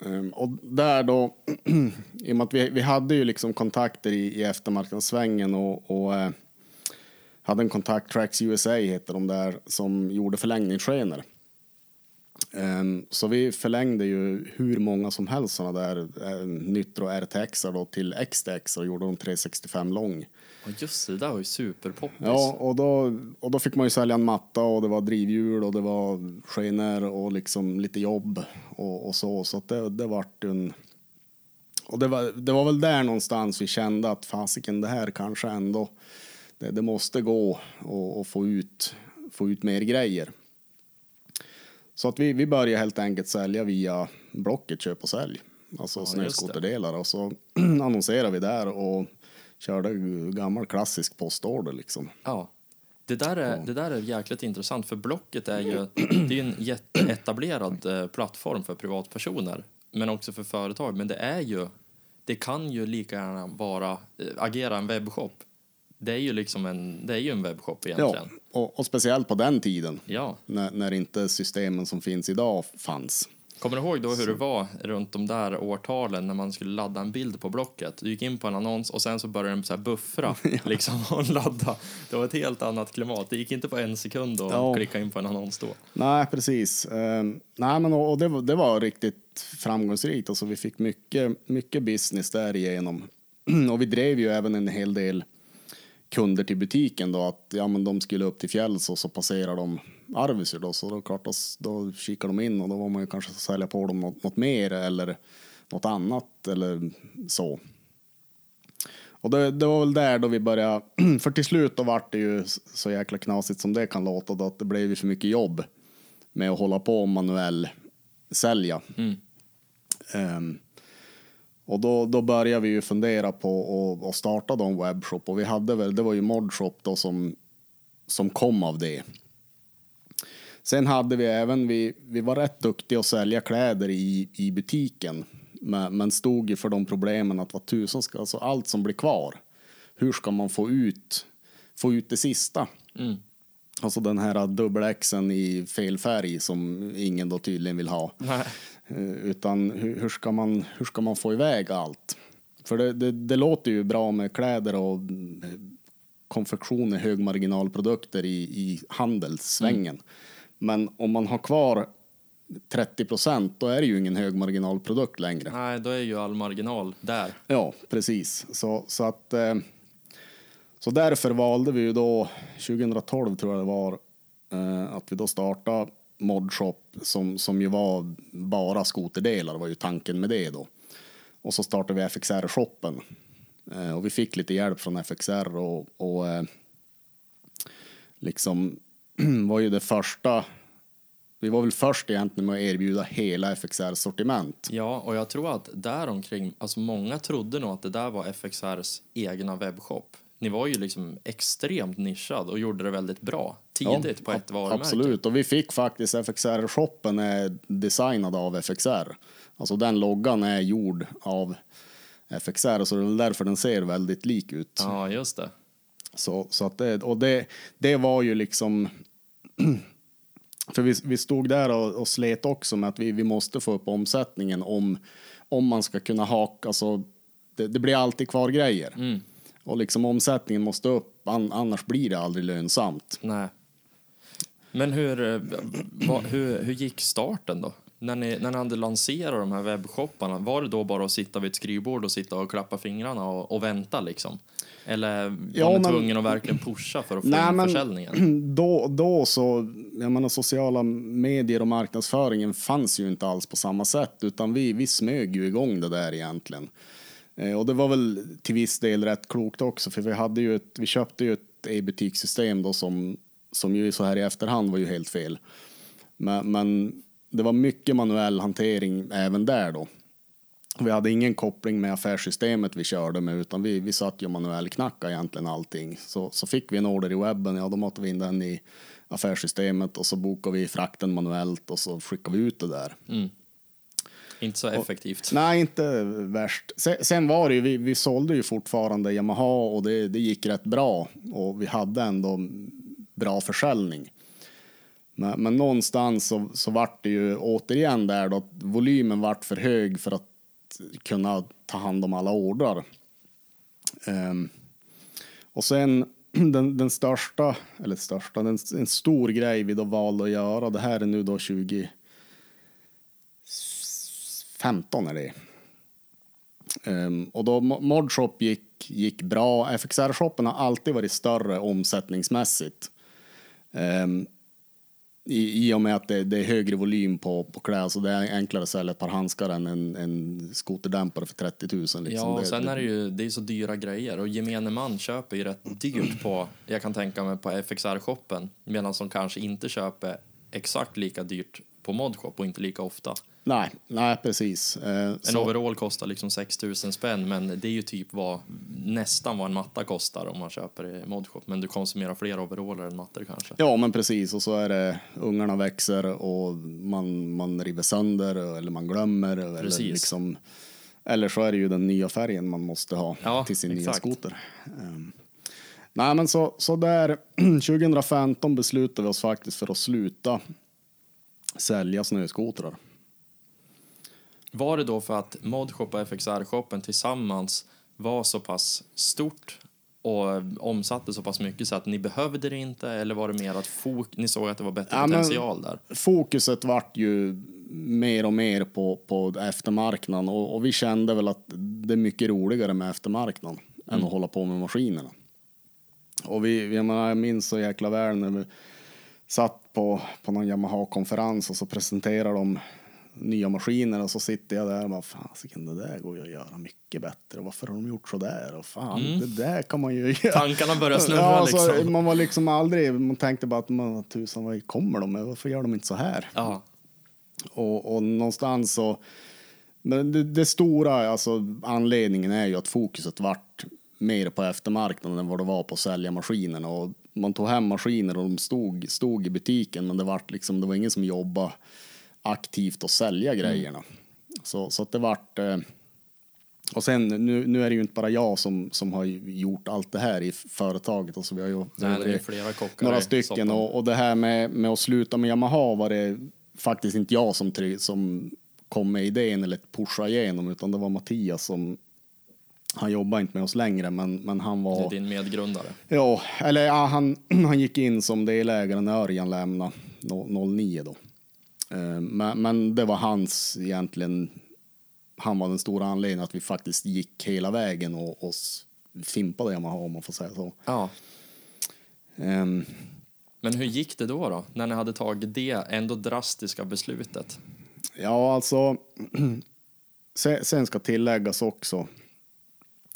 Ehm, och där då, i och med att vi, vi hade ju liksom kontakter i, i eftermarknadssvängen och, och eh, hade en kontakt, Tracks USA heter de där, som gjorde förlängningsskenor. Ehm, så vi förlängde ju hur många som helst sådana där uh, Nytro RTX då till XTX och gjorde dem 365 lång. Och just det, där var ju superpoppis. Ja, och då, och då fick man ju sälja en matta och det var drivhjul och det var skenor och liksom lite jobb och, och så. Så det, det vart en... Och det var, det var väl där någonstans vi kände att fasiken, det här kanske ändå... Det, det måste gå och, och få, ut, få ut mer grejer. Så att vi, vi började helt enkelt sälja via Blocket köp och sälj. Alltså Ja, snöskoterdelar. Och så annonserade vi där och körde gammal klassisk postorder liksom. Ja. Det där, är, det där är jäkligt intressant för Blocket är ju det är en jätteetablerad eh, plattform för privatpersoner men också för företag. Men det är ju, det kan ju lika gärna vara, eh, agera en webbshop. Det är ju liksom en, det är ju en webbshop Ja, egentligen. och, och speciellt på den tiden. Ja. När, när inte systemen som finns idag fanns. Kommer du ihåg då hur det var runt de där årtalen när man skulle ladda en bild på Blocket? Du gick in på en annons och sen så började den så här buffra liksom och ladda. Det var ett helt annat klimat. Det gick inte på en sekund att Ja. klicka in på en annons då. Nej, precis. Ehm, nej, men och, det, var, det var riktigt framgångsrikt. Alltså, vi fick mycket, mycket business därigenom. och vi drev ju även en hel del kunder till butiken då att ja, men de skulle upp till fjälls och så passerar de Arvidsjaur då så då klart då, då kikar de in och då var man ju kanske sälja på dem något, något mer eller något annat eller så. Och det, det var väl där då vi började, för till slut då vart det ju så jäkla knasigt som det kan låta då att det blev ju för mycket jobb med att hålla på och manuell sälja. Ehm, och då, då började vi ju fundera på att, starta då en webbshop och vi hade väl, det var ju Modshop då som, som kom av det. Sen hade vi även, vi, vi var rätt duktiga att sälja kläder i, i butiken. Men, men stod ju för de problemen att vad tusan ska, alltså allt som blir kvar. Hur ska man få ut, få ut det sista? Mm. Alltså den här dubbel-Xen i fel färg som ingen då tydligen vill ha. Nej. Eh, Utan hur, hur, ska man, hur ska man få iväg allt? För det, det, det låter ju bra med kläder och mm, konfektioner, högmarginalprodukter i, i handelssvängen. Men om man har kvar 30 procent, då är det ju ingen högmarginalprodukt längre. Nej, då är ju all marginal där. Ja, precis. Så, så att... Eh, så därför valde vi ju då 2012 tror jag det var eh, att vi då startade Modshop som, som ju var bara skoterdelar var ju tanken med det då. Och så startade vi FXR-shoppen. Eh, och vi fick lite hjälp från FXR och, och eh, liksom var ju det första vi var väl först egentligen med att erbjuda hela FXR-sortiment. Ja, och jag tror att däromkring, alltså många trodde nog att det där var FXRs egna webbshop. Ni var ju liksom extremt nischad och gjorde det väldigt bra tidigt på ett varumärke. Absolut, och vi fick faktiskt FXR-shoppen är designad av FXR. Alltså den loggan är gjord av FXR, så det är därför den ser väldigt lik ut. Ja, just det. Så, så att det, och det, det var ju liksom... För vi, vi stod där och, och slet också med att vi, vi måste få upp omsättningen om, om man ska kunna haka, alltså det, det blir alltid kvar grejer. Och liksom omsättningen måste upp, an, annars blir det aldrig lönsamt. Nej. Men hur, eh, vad, hur, hur gick starten då? När ni, när ni hade lanserat de här webbshopparna, var det då bara att sitta vid ett skrivbord och sitta och klappa fingrarna och, och vänta liksom? Eller var Ja, ni men- tvungen att verkligen pusha för att få Nej, in men försäljningen? då, då så jag menar, sociala medier och marknadsföringen fanns ju inte alls på samma sätt utan vi, vi smög ju igång det där egentligen. Eh, och det var väl till viss del rätt klokt också för vi, hade ju ett, vi köpte ju ett e-butikssystem då som, som ju så här i efterhand var ju helt fel. Men, men det var mycket manuell hantering även där då. Vi hade ingen koppling med affärssystemet vi körde med utan vi, vi satt ju manuell knacka egentligen allting. Så, så fick vi en order i webben, ja då matade vi in den i affärssystemet och så bokade vi frakten manuellt och så skickade vi ut det där. Mm. Inte så effektivt. Och, nej, inte värst. Sen, sen, var det ju, vi, vi sålde ju fortfarande Yamaha och det, det gick rätt bra och vi hade ändå bra försäljning. Men, men någonstans så, så vart det ju återigen där då att volymen vart för hög för att kunna ta hand om alla ordrar. Um, och sen den, den största, eller största, den, en stor grej vi då valde att göra, det här är nu då 2015 är det. Um, och då Modshop gick, gick bra. FXR-shoppen har alltid varit större omsättningsmässigt. Um, i, I och med att det, det, är högre volym på, på kläder så det är enklare att sälja ett par handskar än en, en skoterdämpare för 30 000. Liksom. Ja, och sen är det ju det är så dyra grejer och gemene man köper ju rätt dyrt på, jag kan tänka mig på FXR-shoppen, medan de kanske inte köper exakt lika dyrt på Modshop och inte lika ofta. Nej, nej precis. Eh, en så... overall kostar liksom 6 000 spänn, men det är ju typ vad, nästan vad en matta kostar om man köper i Modshop. Men du konsumerar fler overaller än mattor kanske. Ja, men precis. Och så är det ungarna växer och man, man river sönder eller man glömmer. Precis. Eller, liksom, eller så är det ju den nya färgen man måste ha ja, till sin exakt. nya skoter. Um, nej, men så, så där 2015 beslutade vi oss faktiskt för att sluta sälja snöskotrar. Var det då för att Modshop och FXR-shoppen tillsammans var så pass stort och omsatte så pass mycket så att ni behövde det inte eller var det mer att ni såg att det var bättre ja, potential där? Fokuset vart ju mer och mer på, på eftermarknaden och, och vi kände väl att det är mycket roligare med eftermarknaden mm. än att hålla på med maskinerna. Och vi, jag, menar, jag minns så jäkla väl när vi satt på, på någon Yamaha-konferens och så presenterade de nya maskiner och så sitter jag där och bara fasiken det där går ju att göra mycket bättre och varför har de gjort så där och fan mm. det där kan man ju göra. Tankarna börjar snurra ja, alltså, liksom. Man var liksom aldrig, man tänkte bara att man, tusan vad kommer de med, varför gör de inte så här? Ja. Och, och någonstans så, men det, det, stora, alltså anledningen är ju att fokuset vart mer på eftermarknaden än vad det var på att sälja maskinerna och man tog hem maskiner och de stod, stod i butiken men det vart liksom, det var ingen som jobbade aktivt att sälja mm. grejerna. Så, så att det vart... Eh, och sen nu, nu är det ju inte bara jag som, som har gjort allt det här i företaget. Alltså vi har ju Nej, några stycken och, och det här med, med att sluta med Yamaha var det faktiskt inte jag som, som kom med idén eller pushade igenom utan det var Mattias som han jobbar inte med oss längre men, men han var... Det är din medgrundare? Ja, eller ja, han, han gick in som delägare när Örjan lämnade 09 då. Eh, men, men det var hans egentligen, han var den stora anledningen att vi faktiskt gick hela vägen och, och fimpade Yamaha om man får säga så. Ja. Um, men hur gick det då, då, när ni hade tagit det ändå drastiska beslutet? Ja, alltså, sen ska tilläggas också,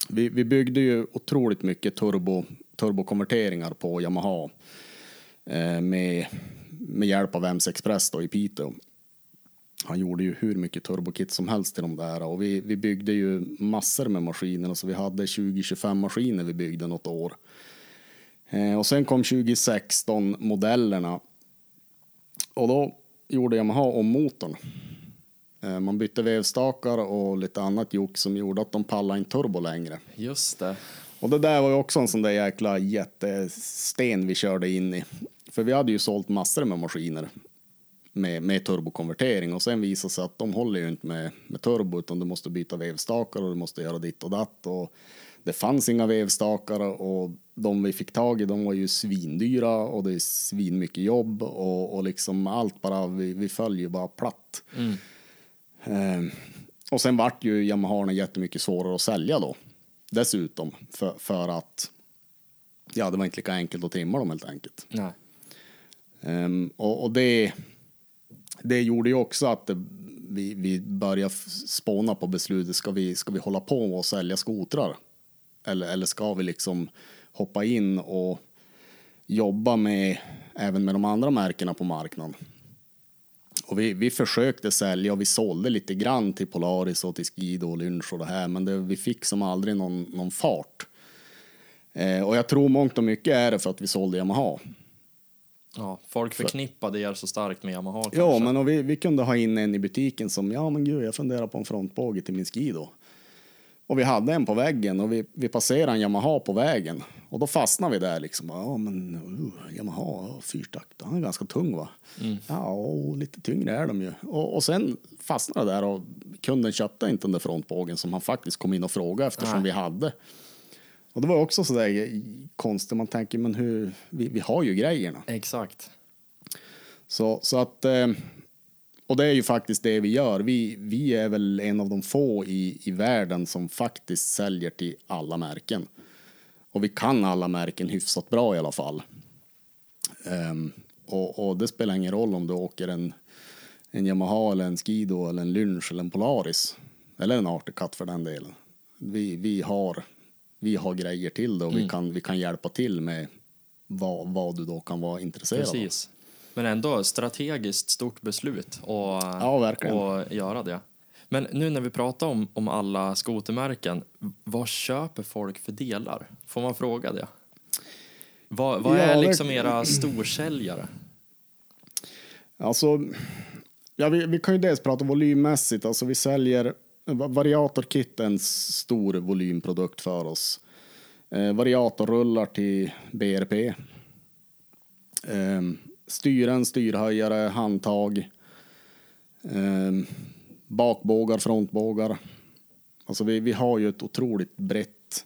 vi, vi byggde ju otroligt mycket turbo, turbokonverteringar på Yamaha eh, med med hjälp av MC Express då i Piteå. Han gjorde ju hur mycket turbokit som helst till de där och vi, vi byggde ju massor med maskiner. Så vi hade 20-25 maskiner vi byggde något år. Eh, och sen kom 2016 modellerna. Och då gjorde Yamaha om motorn. Eh, man bytte vevstakar och lite annat jock som gjorde att de pallade inte turbo längre. Just det. Och det där var ju också en sån där jäkla jättesten vi körde in i. För vi hade ju sålt massor med maskiner med, med turbokonvertering och sen visade sig att de håller ju inte med, med turbo utan du måste byta vevstakar och du måste göra ditt och datt och det fanns inga vevstakar och de vi fick tag i de var ju svindyra och det är svin mycket jobb och, och liksom allt bara, vi, vi föll ju bara platt. Mm. Eh, och sen vart ju Yamaha jättemycket svårare att sälja då dessutom för, för att ja, det var inte lika enkelt att trimma dem helt enkelt. Um, och, och det, det gjorde ju också att det, vi, vi började spåna på beslutet. Ska vi, ska vi hålla på och sälja skotrar? Eller, eller ska vi liksom hoppa in och jobba med även med de andra märkena på marknaden? Och vi, vi försökte sälja och vi sålde lite grann till Polaris och till Skido och Lynch och det här, men det, vi fick som aldrig någon, någon fart. Eh, och jag tror mångt och mycket är det för att vi sålde Yamaha. Ja, folk förknippade er så starkt med Yamaha kanske. Ja, men och vi, vi kunde ha in en i butiken som, ja men gud, jag funderar på en frontbåge till min Skido. Och vi hade en på väggen och vi, vi passerade en Yamaha på vägen. Och då fastnade vi där liksom. Ja men uh, Yamaha, fyrtakt, han är ganska tung va? Mm. Ja, och lite tyngre är de ju. Och, och sen fastnade det där och kunden köpte inte den där frontbågen som han faktiskt kom in och frågade eftersom Nej. vi hade. Och det var också sådär konstigt, man tänker men hur, vi, vi har ju grejerna. Exakt. Så, så att eh, och det är ju faktiskt det vi gör. Vi, vi är väl en av de få i, i världen som faktiskt säljer till alla märken. Och vi kan alla märken hyfsat bra i alla fall. Um, och, och, det spelar ingen roll om du åker en, en Yamaha eller en Skido eller en Lynch eller en Polaris. Eller en Articat för den delen. Vi, vi, har, vi har grejer till det och mm. vi, kan, vi kan hjälpa till med vad, vad du då kan vara intresserad Precis. av. Men ändå strategiskt stort beslut och, ja, och göra det. Men nu när vi pratar om, om alla skotermärken, vad köper folk för delar? Får man fråga det? Vad, vad ja, är liksom era storsäljare? Alltså, ja, vi, vi kan ju dels prata volymmässigt. Alltså vi säljer variatorkit är en stor volymprodukt för oss. Eh, variatorrullar till BRP. Eh, styren, styrhöjare, handtag, eh, bakbågar, frontbågar. Alltså vi, vi har ju ett otroligt brett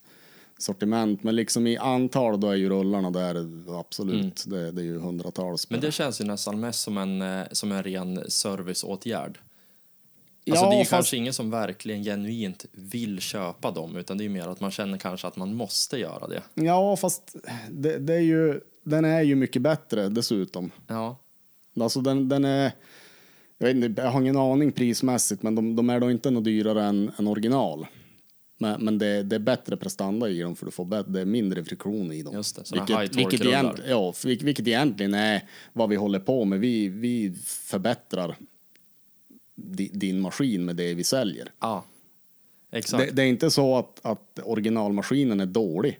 sortiment, men liksom i antal då är ju rullarna där absolut, mm. det, det, är ju hundratals. Men det känns ju nästan mest som en, eh, som en ren serviceåtgärd. Alltså ja, det är ju fast... kanske ingen som verkligen genuint vill köpa dem, utan det är ju mer att man känner kanske att man måste göra det. Ja, fast det, det är ju den är ju mycket bättre dessutom. Ja. Alltså den, den är, jag, vet inte, jag har ingen aning prismässigt, men de, de är då inte något dyrare än, än original. Men, men det, det, är bättre prestanda i dem för du får det är mindre friktion i dem. Just det, vilket, vilket, egent, ja, vilket egentligen är vad vi håller på med. Vi, vi förbättrar di, din maskin med det vi säljer. Ja, exakt. Det, det, är inte så att, att originalmaskinen är dålig.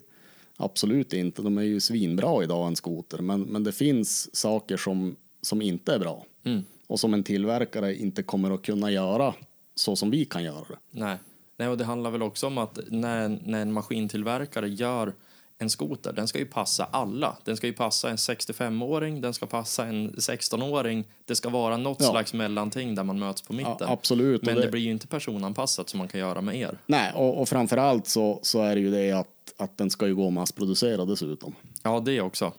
Absolut inte. De är ju svinbra idag, en skoter. Men, men det finns saker som, som inte är bra. Mm. Och som en tillverkare inte kommer att kunna göra så som vi kan göra det. Nej, Nej och det handlar väl också om att när, när en maskintillverkare gör en skoter, den ska ju passa alla. Den ska ju passa en 65-åring, den ska passa en 16-åring. Det ska vara något ja. slags mellanting där man möts på mitten. Ja, absolut. Men det... det... blir ju inte personanpassat som man kan göra med er. Nej, och, och framförallt så, så är det ju det att att den ska ju gå att massproducera dessutom. Ja, det också.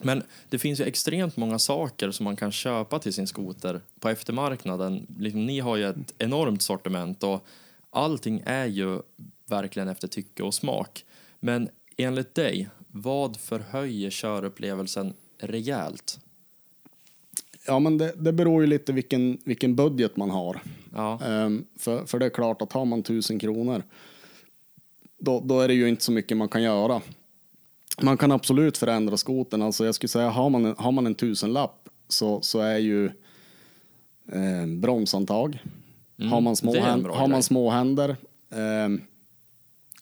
Men det finns ju extremt många saker som man kan köpa till sin skoter på eftermarknaden. Liksom, ni har ju ett enormt sortiment och allting är ju verkligen efter tycke och smak. Men enligt dig, vad förhöjer körupplevelsen rejält? Ja, men det, det beror ju lite vilken, vilken budget man har. Ja. Um, för, för det är klart att har man tusen kronor då, då är det ju inte så mycket man kan göra. Man kan absolut förändra skoten. Alltså jag skulle säga, har man, en, har man en tusenlapp så, så är ju eh, bromsantag. Mm, har man små, händ, har man små händer. Eh,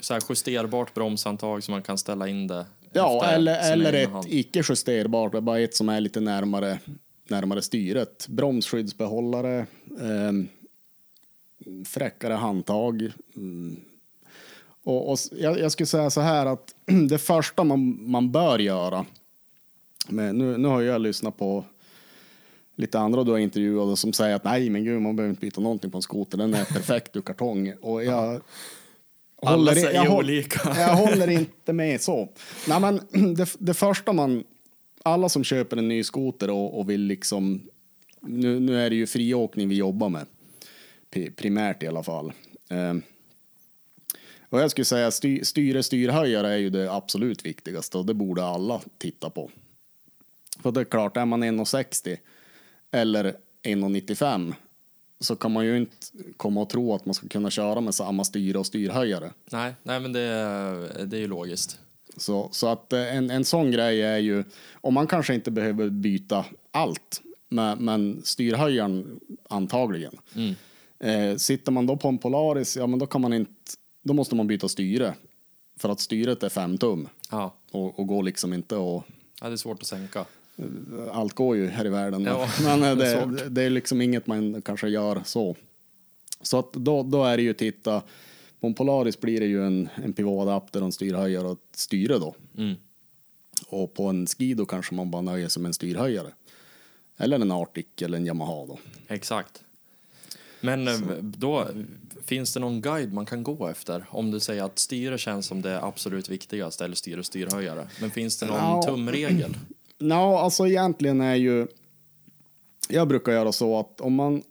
så här justerbart bromsantag så man kan ställa in det. Ja, eller, eller ett hand. icke justerbart, bara ett som är lite närmare, närmare styret. Bromsskyddsbehållare, eh, fräckare handtag. Mm och, och jag, jag, skulle säga så här att det första man, man bör göra, men nu, nu har jag lyssnat på lite andra du har intervjuat som säger att nej men gud man behöver inte byta någonting på en skoter, den är perfekt ur kartong. Och jag, Alla håller, jag, olika. jag håller inte med så. Nej, men det, det första man, alla som köper en ny skoter och, och vill liksom, nu, nu är det ju friåkning vi jobbar med, primärt i alla fall. Um, och jag skulle säga styr, styre, styrhöjare är ju det absolut viktigaste och det borde alla titta på. För det är klart, är man 1,60 eller 1,95 så kan man ju inte komma och tro att man ska kunna köra med samma styre och styrhöjare. Nej, nej men det, det är ju logiskt. Så, så att eh, en, en sån grej är ju, om man kanske inte behöver byta allt, men, men styrhöjaren antagligen. Eh, sitter man då på en Polaris, ja men då kan man inte, då måste man byta styre. För att styret är 5 tum Ja. och, och går liksom inte och ja, det är svårt att sänka. allt går ju här i världen. Ja, men eh, det är det, det är liksom inget man kanske gör så. Så att då, då är det ju titta, på en Polaris blir det ju en, en pivotadapter och en styrhöjare och ett styre då. Mm. Och på en Skido kanske man bara nöjer sig med en styrhöjare. Eller en Arctic eller en Yamaha då. Exakt. Men eh, då finns det någon guide man kan gå efter? Om du säger att styre känns som det absolut viktigaste, eller styre och styrhöjare. Men finns det någon Ja. tumregel? Ja, alltså egentligen är ju... Jag brukar göra så att om man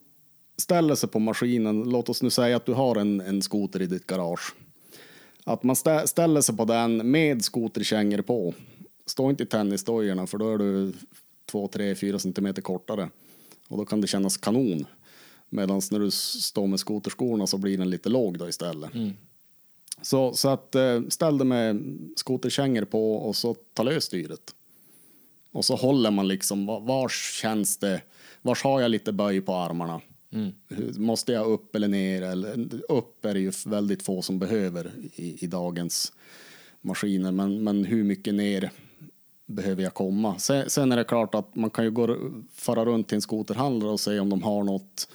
ställer sig på maskinen, låt oss nu säga att du har en, en skoter i ditt garage. Att man stä, ställer sig på den med skoterkängor på. Stå inte i tennisdojorna för då är du 2, 3, 4 centimeter kortare. Och då kan det kännas kanon. Medan när du står med skoterskorna så blir den lite låg då istället. Så, så att eh, ställ dig med skoterkängor på och så ta lös styret. Och så håller man liksom, va- vars känns det, vars har jag lite böj på armarna? Hur- Måste jag upp eller ner? Eller, upp är det ju väldigt få som behöver i, i dagens maskiner, men, men hur mycket ner behöver jag komma? Sen, sen är det klart att man kan ju gå, fara runt till en skoterhandlare och se om de har något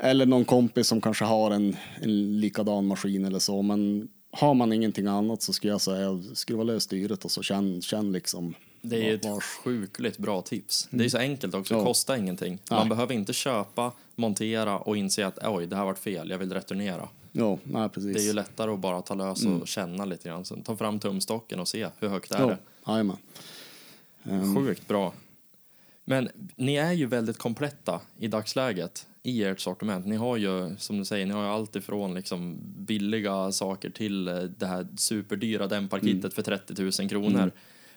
eller någon kompis som kanske har en, en likadan maskin eller så. Men har man ingenting annat så skulle jag säga skruva lös styret och så känn, känn liksom. Det är ett sjukligt bra tips. Det är så enkelt också, det kostar ingenting. Man Nej. behöver inte köpa, montera och inse att oj, det här varit fel, jag vill returnera. Ja, nej precis. Det är ju lättare att bara ta lös och känna lite grann. Sen ta fram tumstocken och se hur högt är ja, det. jajamän. Sjukt bra. Men ni är ju väldigt kompletta i dagsläget i ert sortiment. Ni har ju, som du säger, ni har ju allt ifrån liksom billiga saker till eh, det här superdyra dämparkittet för 30 000 kronor.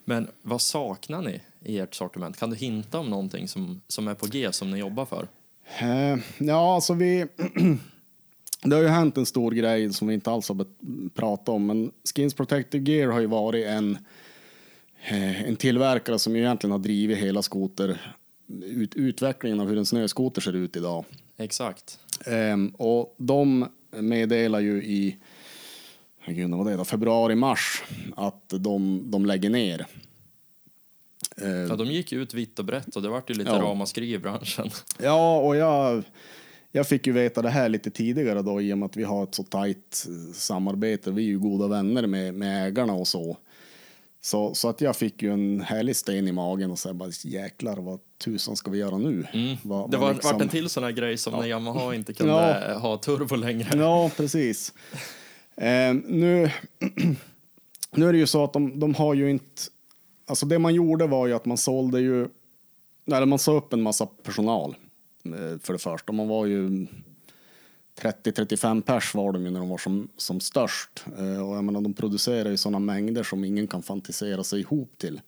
Men vad saknar ni i ert sortiment? Kan du hinta om någonting som, som är på G som ni jobbar för? Eh, ja, alltså vi... det har ju hänt en stor grej som vi inte alls har pratat om, men Skins Protective Gear har ju varit en, en tillverkare som egentligen har drivit hela skoter, ut, utvecklingen av hur en snöskoter ser ut idag. Exakt. Ehm, och de meddelar ju i herregud, vad det då? februari, mars att de, de lägger ner. Ehm, Ja, de gick ut vitt och brett och det vart ju lite Ja. ramaskri i branschen. Ja, och jag, jag fick ju veta det här lite tidigare då i och med att vi har ett så tajt eh, samarbete. Vi är ju goda vänner med, med ägarna och så. Så, så att jag fick ju en härlig sten i magen och så bara jäklar vad tusan ska vi göra nu? Vad- Det vad var, liksom- vart en till sån här grej som när Yamaha inte kunde Ja. ha turbo längre. Ja, precis. Eh, nu, nu är det ju så att de, de har ju inte... Alltså det man gjorde var ju att man sålde ju... Eller man sa upp en massa personal eh, för det första. Man var ju 30-35 pers var de ju när de var som, som störst. Eh, och jag menar, de producerar ju sådana mängder som ingen kan fantisera sig ihop till.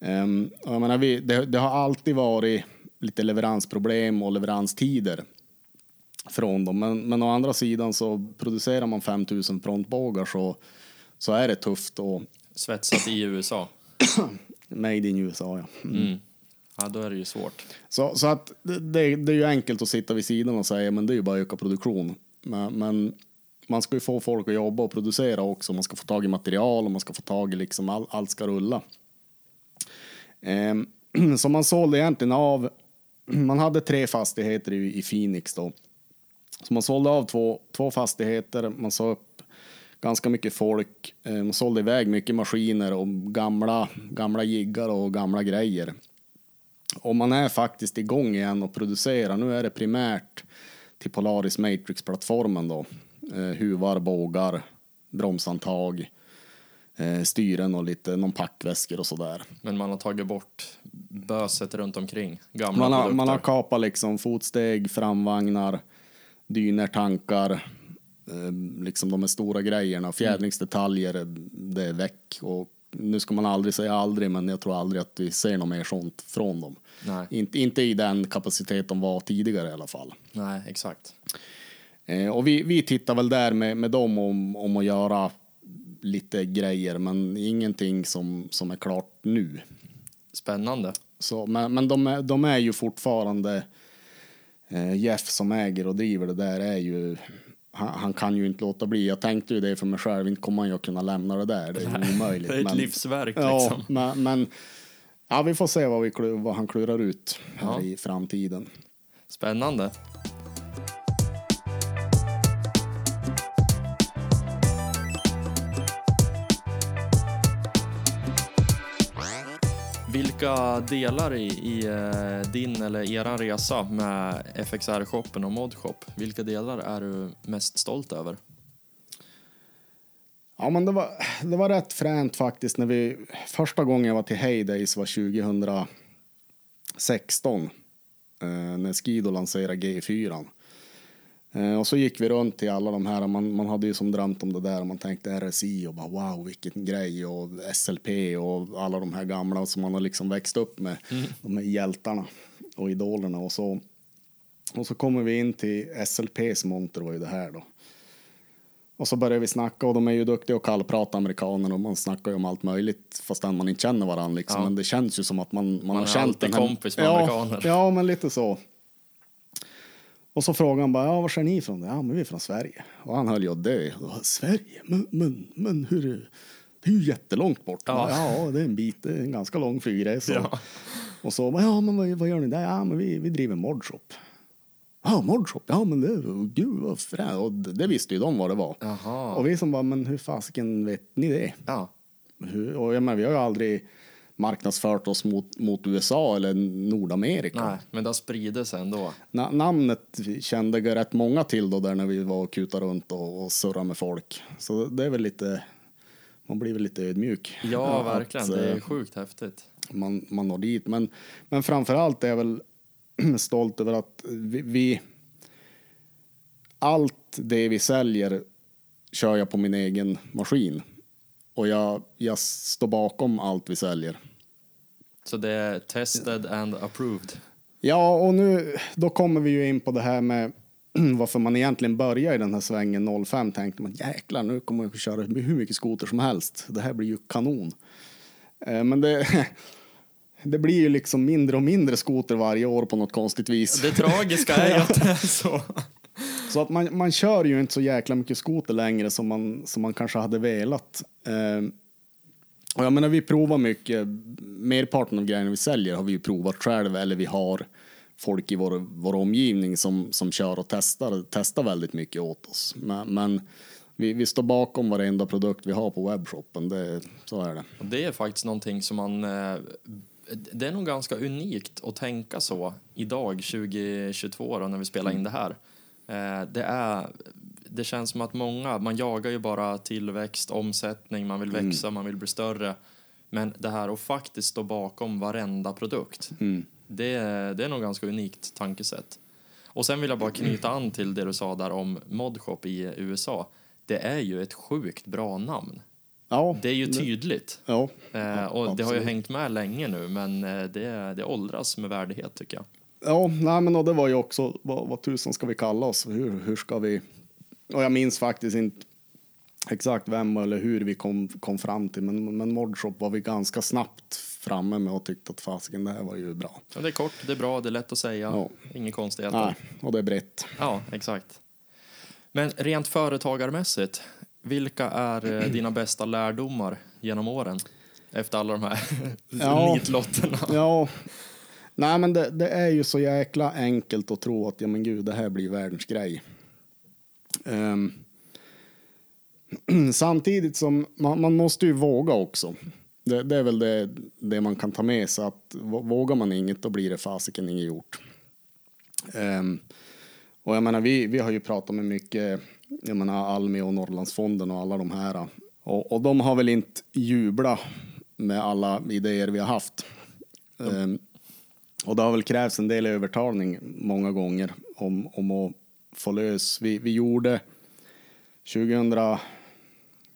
Ehm, och jag menar, vi, det, det har alltid varit lite leveransproblem och leveranstider från dem. Men, men å andra sidan så producerar man 5000 frontbågar så, så är det tufft och Svetsat i USA. made in USA ja. Mm. Ja, då är det ju svårt. Så, så att det, det, är ju enkelt att sitta vid sidan och säga men det är ju bara att öka produktion. Men, men man ska ju få folk att jobba och producera också. Man ska få tag i material och man ska få tag i liksom all, allt ska rulla. Ehm, så man sålde egentligen av, man hade tre fastigheter i, i Phoenix då. Så man sålde av två, två fastigheter, man sa upp ganska mycket folk, ehm, man sålde iväg mycket maskiner och gamla, gamla jiggar och gamla grejer. Och man är faktiskt igång igen och producerar. Nu är det primärt till Polaris Matrix-plattformen då. Eh, huvar, bågar, bromsantag, eh, styren och lite någon packväskor och sådär. Men man har tagit bort böset runt omkring. Gamla Man har, produkter. man har kapat liksom fotsteg, framvagnar, dyner, tankar, eh, liksom de här stora grejerna, fjädringsdetaljer, det är väck och nu ska man aldrig säga aldrig, men jag tror aldrig att vi ser något mer sånt från dem. Nej. Inte, inte i den kapacitet de var tidigare i alla fall. Nej, exakt. Eh, och vi, vi tittar väl där med, med dem om, om att göra lite grejer, men ingenting som, som är klart nu. Spännande. Så, men men de, är, de är ju fortfarande... Eh, Jeff som äger och driver det där är ju... Han, han kan ju inte låta bli. Jag tänkte ju det för mig själv, inte kommer jag kunna lämna det där. Det är ju omöjligt. Det är ett men, livsverk ja, liksom. men, men ja, vi får se vad, vi, vad han klurar ut här Ja. i framtiden. Spännande. Vilka delar i, i eh, din eller eran resa med FXR-shoppen och Modshop, vilka delar är du mest stolt över? Ja, men det var, det var rätt fränt faktiskt när vi... Första gången jag var till Heydays var 2016. Eh, när Skido lanserade G4. Eh, och så gick vi runt till alla de här, man, man hade ju som drömt om det där man tänkte RSI och bara wow vilken grej och SLP och alla de här gamla som man har liksom växt upp med. De här hjältarna och idolerna och så. Och så kommer vi in till SLPs monter var ju det här då. Och så börjar vi snacka och de är ju duktiga och kallprata amerikaner och man snackar ju om allt möjligt fastän man inte känner varandra liksom. Ja. Men det känns ju som att man, man, har är känt den här... kompis med ja, amerikaner. Ja, men lite så. Och så frågade han bara, ja, var är ni ifrån? Ja, men vi är från Sverige. Och han höll ju att dö. Sverige? Men, men, men hur? är- Det är ju jättelångt bort. Ja. Ja, det är en bit, är en ganska lång flygresa. Ja. Och så, ja, men vad, vad gör ni där? Ja, men vi, vi driver modshop. Ja, modshop, ja men det, gud vad fränt. Och det, visste ju de vad det var. Jaha. Och vi som bara, men hur fasiken vet ni det? Ja, Hur, och jag menar, vi har ju aldrig marknadsfört oss mot, mot USA eller Nordamerika. nej, men det har sig ändå. Na, namnet kände jag rätt många till då där när vi var och kutade runt och, och surrade med folk. Så det är väl lite, man blir väl lite ödmjuk. Ja, Att, verkligen. Det är eh, sjukt häftigt. man, man når dit. Men, men framför allt är jag väl stolt över att vi, vi... Allt det vi säljer kör jag på min egen maskin. Och jag, jag står bakom allt vi säljer. Så det är tested and approved. Ja, och nu då kommer vi ju in på det här med varför man egentligen börjar i den här svängen 05 tänkte man jäklar nu kommer jag köra hur mycket skoter som helst. Det här blir ju kanon. Eh, Men det, det blir ju liksom mindre och mindre skoter varje år på något konstigt vis. Det tragiska är ju att det är så. Så att man, man kör ju inte så jäkla mycket skoter längre som man, som man kanske hade velat. Eh, och jag menar, vi provar mycket. Merparten av grejerna vi säljer har vi ju provat själv eller vi har folk i vår, vår omgivning som, som kör och testar, testar väldigt mycket åt oss. Men, men vi, vi står bakom varenda produkt vi har på webbshoppen. Det, så är det. Det är faktiskt någonting som man... eh, Det är nog ganska unikt att tänka så idag, 2022, då, när vi spelar in det här. Eh, Det, är, det känns som att många, man jagar ju bara tillväxt, omsättning, man vill växa, man vill bli större. Men det här att faktiskt stå bakom varenda produkt, det, det är nog ganska unikt tankesätt. Och sen vill jag bara knyta an till det du sa där om Modshop i USA. Det är ju ett sjukt bra namn. Ja, Det är ju tydligt. ja, Eh, och det har ju hängt med länge nu, men eh, det, det åldras med värdighet tycker jag. Ja, nej, men och det var ju också, vad, vad tusan ska vi kalla oss? Hur, hur ska vi... Och jag minns faktiskt inte exakt vem eller hur vi kom, kom fram till, men, men Modshop var vi ganska snabbt framme med och tyckte att fasiken, det här var ju bra. Ja, det är kort, det är bra, det är lätt att säga. Ja. Inga konstigheter. Nej, och det är brett. Ja, exakt. Men rent företagarmässigt, vilka är eh, dina bästa lärdomar genom åren? Efter alla de här Ja. nitlotterna. Ja, nej men det, det är ju så jäkla enkelt att tro att ja men gud, det här blir världens grej. Ehm, samtidigt som man, man måste ju våga också. Det, det är väl det, det man kan ta med sig att vå- vågar man inget då blir det fasiken inget gjort. Ehm, och jag menar vi, vi har ju pratat med mycket, jag menar Almi och Norrlandsfonden och alla de här. Och, och de har väl inte jublat med alla idéer vi har haft. Ehm, och det har väl krävts en del övertalning många gånger om, om att få lös. Vi, vi gjorde 2000,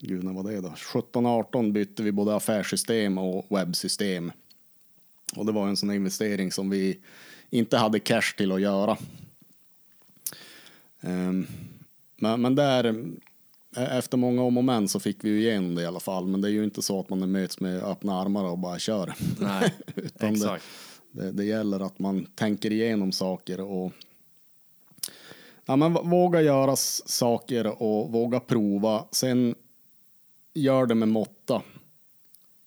gud när var det då? 17-18 bytte vi både affärssystem och webbsystem. Och det var en sån investering som vi inte hade cash till att göra. Um, men, men där, eh, efter många om och men så fick vi ju igenom det i alla fall. Men det är ju inte så att man möts med öppna armar och bara kör. Nej, exakt. Det, det, det gäller att man tänker igenom saker och ja, men våga göra saker och våga prova. Sen gör det med måtta.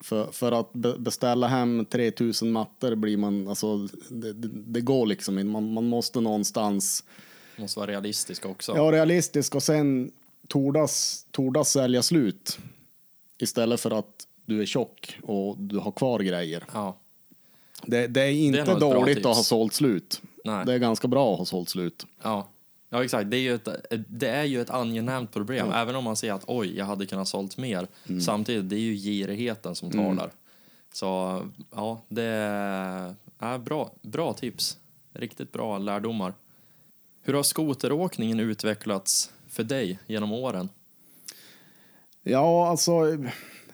För, för att be, beställa hem 3000 mattor blir man, alltså det, det, det går liksom inte. Man, man måste någonstans Måste vara realistisk också. Ja, realistisk och sen tordas, tordas sälja slut. Istället för att du är tjock och du har kvar grejer. Ja. Det, det är inte ett bra dåligt att ha sålt slut. Nej. Det är ganska bra att ha sålt slut. Ja. Ja, exakt. Det är ju ett, det är ju ett angenämt problem, även om man ser att oj, jag hade kunnat sålt mer. Mm. Samtidigt, det är ju girigheten som talar. Så ja, det är ja, bra, bra tips. Riktigt bra lärdomar. Hur har skoteråkningen utvecklats för dig genom åren? Ja, alltså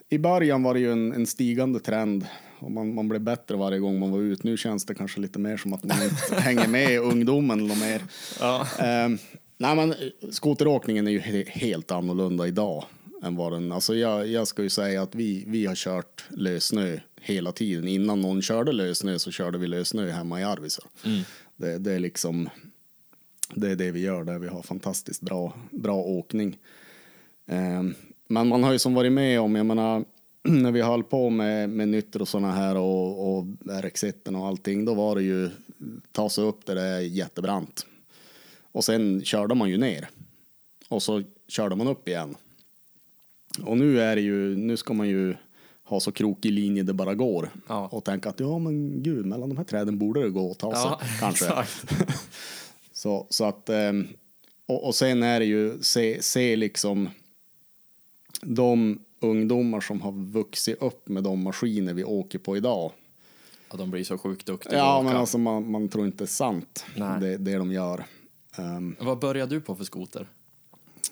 i början var det ju en, en stigande trend och man, man blev bättre varje gång man var ute. Nu känns det kanske lite mer som att man inte hänger med ungdomen eller mer. Ja. Ehm, nej, men skoteråkningen är ju he helt annorlunda idag än vad den, alltså jag, jag ska ju säga att vi, vi har kört lössnö hela tiden. Innan någon körde lössnö så körde vi lössnö hemma i Arvidsjaur. Det, det är liksom, det är det vi gör där. Vi har fantastiskt bra, bra åkning. Ehm, men man har ju som varit med om, jag menar, när vi höll på med, med nytter och sådana här och, och RX1 och allting, då var det ju ta sig upp där det är jättebrant. Och sen körde man ju ner. Och så körde man upp igen. Och nu är det ju, nu ska man ju ha så krokig linje det bara går. Ja. Och tänka att ja men gud, mellan de här träden borde det gå att ta sig. Ja, kanske. Så, så att, ehm, och, och sen är det ju, se, se liksom de ungdomar som har vuxit upp med de maskiner vi åker på idag. Ja, de blir så sjukt duktiga Ja, men alltså man, man tror inte sant, Nej. det, det de gör. Ehm, Vad började du på för skoter?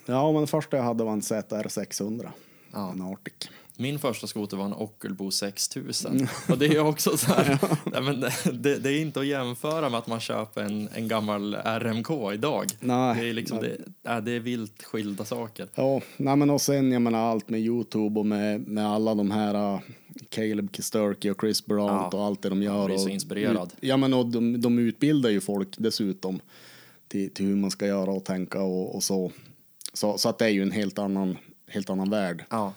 ja, men det första jag hade var en ZR 600. Ja. En Arctic. Min första skoter var en Ockelbo 6000. Mm. Och det är också så här, nej, men det, det är inte att jämföra med att man köper en, en gammal RMK idag. Nej, det, är liksom, nej. det, det är vilt skilda saker. Ja, nej men och sen jag menar allt med Youtube och med, med alla de här uh, Caleb Kisturkey och Chris Brandt Ja, och allt det de gör. blir så och inspirerad. Ut, ja men och de, de utbildar ju folk dessutom till, till hur man ska göra och tänka och, och så. så. Så att det är ju en helt annan, helt annan värld. Ja.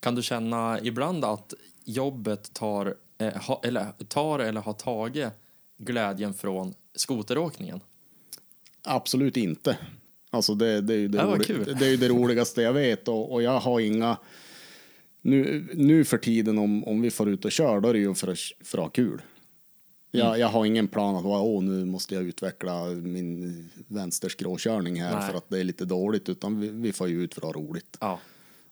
Kan du känna ibland att jobbet tar, eh, ha, eller, tar eller har tagit glädjen från skoteråkningen? Absolut inte. Alltså det, det är ju det, Ja, det, är ju det roligaste jag vet och, och jag har inga nu, nu för tiden om, om vi får ut och kör då är det ju för att, för att ha kul. Jag, Mm. jag har ingen plan att åh, nu måste jag utveckla min vänsterskråkörning här Nej. för att det är lite dåligt utan vi, vi får ju ut för att ha roligt. Ja.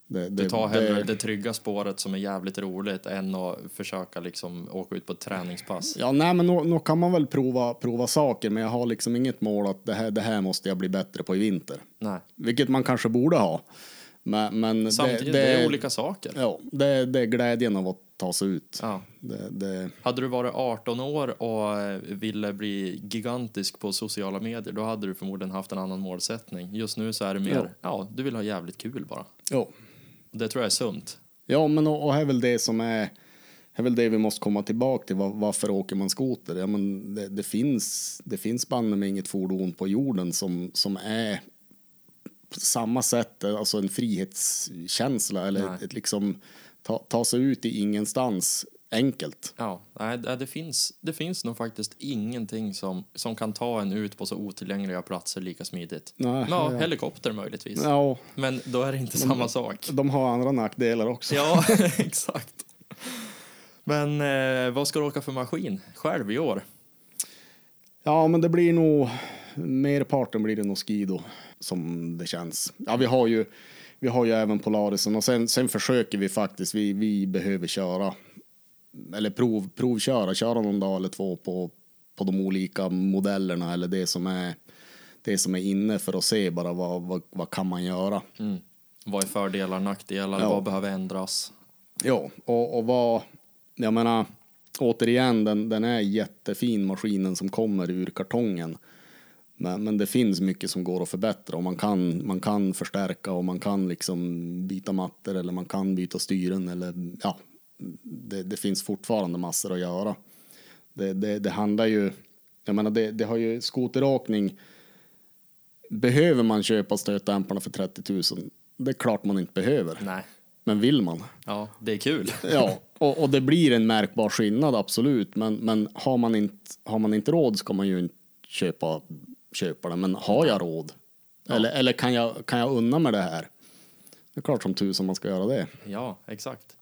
Det, Du det, tar hellre det, det trygga spåret som är jävligt roligt än att försöka liksom åka ut på ett träningspass. Ja, nej, men nog, nog kan man väl prova, prova saker men jag har liksom inget mål att det här, det här måste jag bli bättre på i vinter. Nej. Vilket man kanske borde ha. Men, men Samtidigt, det, är olika saker. Ja, det, det är glädjen av att ta sig ut. Ja. Det, det, Hade du varit 18 år och eh, ville bli gigantisk på sociala medier, då hade du förmodligen haft en annan målsättning. Just nu så är det mer, Ja. ja, du vill ha jävligt kul bara. ja. Det tror jag är sunt. ja, men och, och här är väl det som är är väl det vi måste komma tillbaka till. Var, varför åker man skoter? Ja, men det, det finns, det finns banne med inget fordon på jorden som, som är på samma sätt, alltså en frihetskänsla eller ett, ett liksom ta, ta sig ut i ingenstans enkelt. Ja, nej, det, finns, det finns nog faktiskt ingenting som, som kan ta en ut på så otillgängliga platser lika smidigt. Nej, ja, ja. helikopter möjligtvis. Ja, Men då är det inte samma sak. de har andra nackdelar också. Ja, exakt. Men eh, vad ska du åka för maskin själv i år? Ja, men det blir nog merparten blir det nog skido som det känns. Ja, vi har ju. Vi har ju även Polarisen och sen, sen försöker vi faktiskt. Vi, vi behöver köra eller prov, provköra, köra någon dag eller två på, på de olika modellerna eller det som är det som är inne för att se bara vad, vad, vad kan man göra. Vad är fördelar, nackdelar, Ja. vad behöver ändras? Ja, och, och vad, jag menar, återigen, den, den är jättefin maskinen som kommer ur kartongen. Men, men det finns mycket som går att förbättra och man kan, man kan förstärka och man kan liksom byta mattor eller man kan byta styren eller ja, det, det finns fortfarande massor att göra. Det, det, det handlar ju, jag menar det, det har ju skoteråkning, behöver man köpa stötdämparna för 30 000? Det är klart man inte behöver, Nej. men vill man? Ja, det är kul. Ja, och, och det blir en märkbar skillnad, absolut. Men, men har, man inte, har man inte råd ska man ju inte köpa, köpa det. Men har jag råd? Eller, eller kan, jag, kan jag unna mig det här? Det är klart som tusan man ska göra det. Ja, exakt.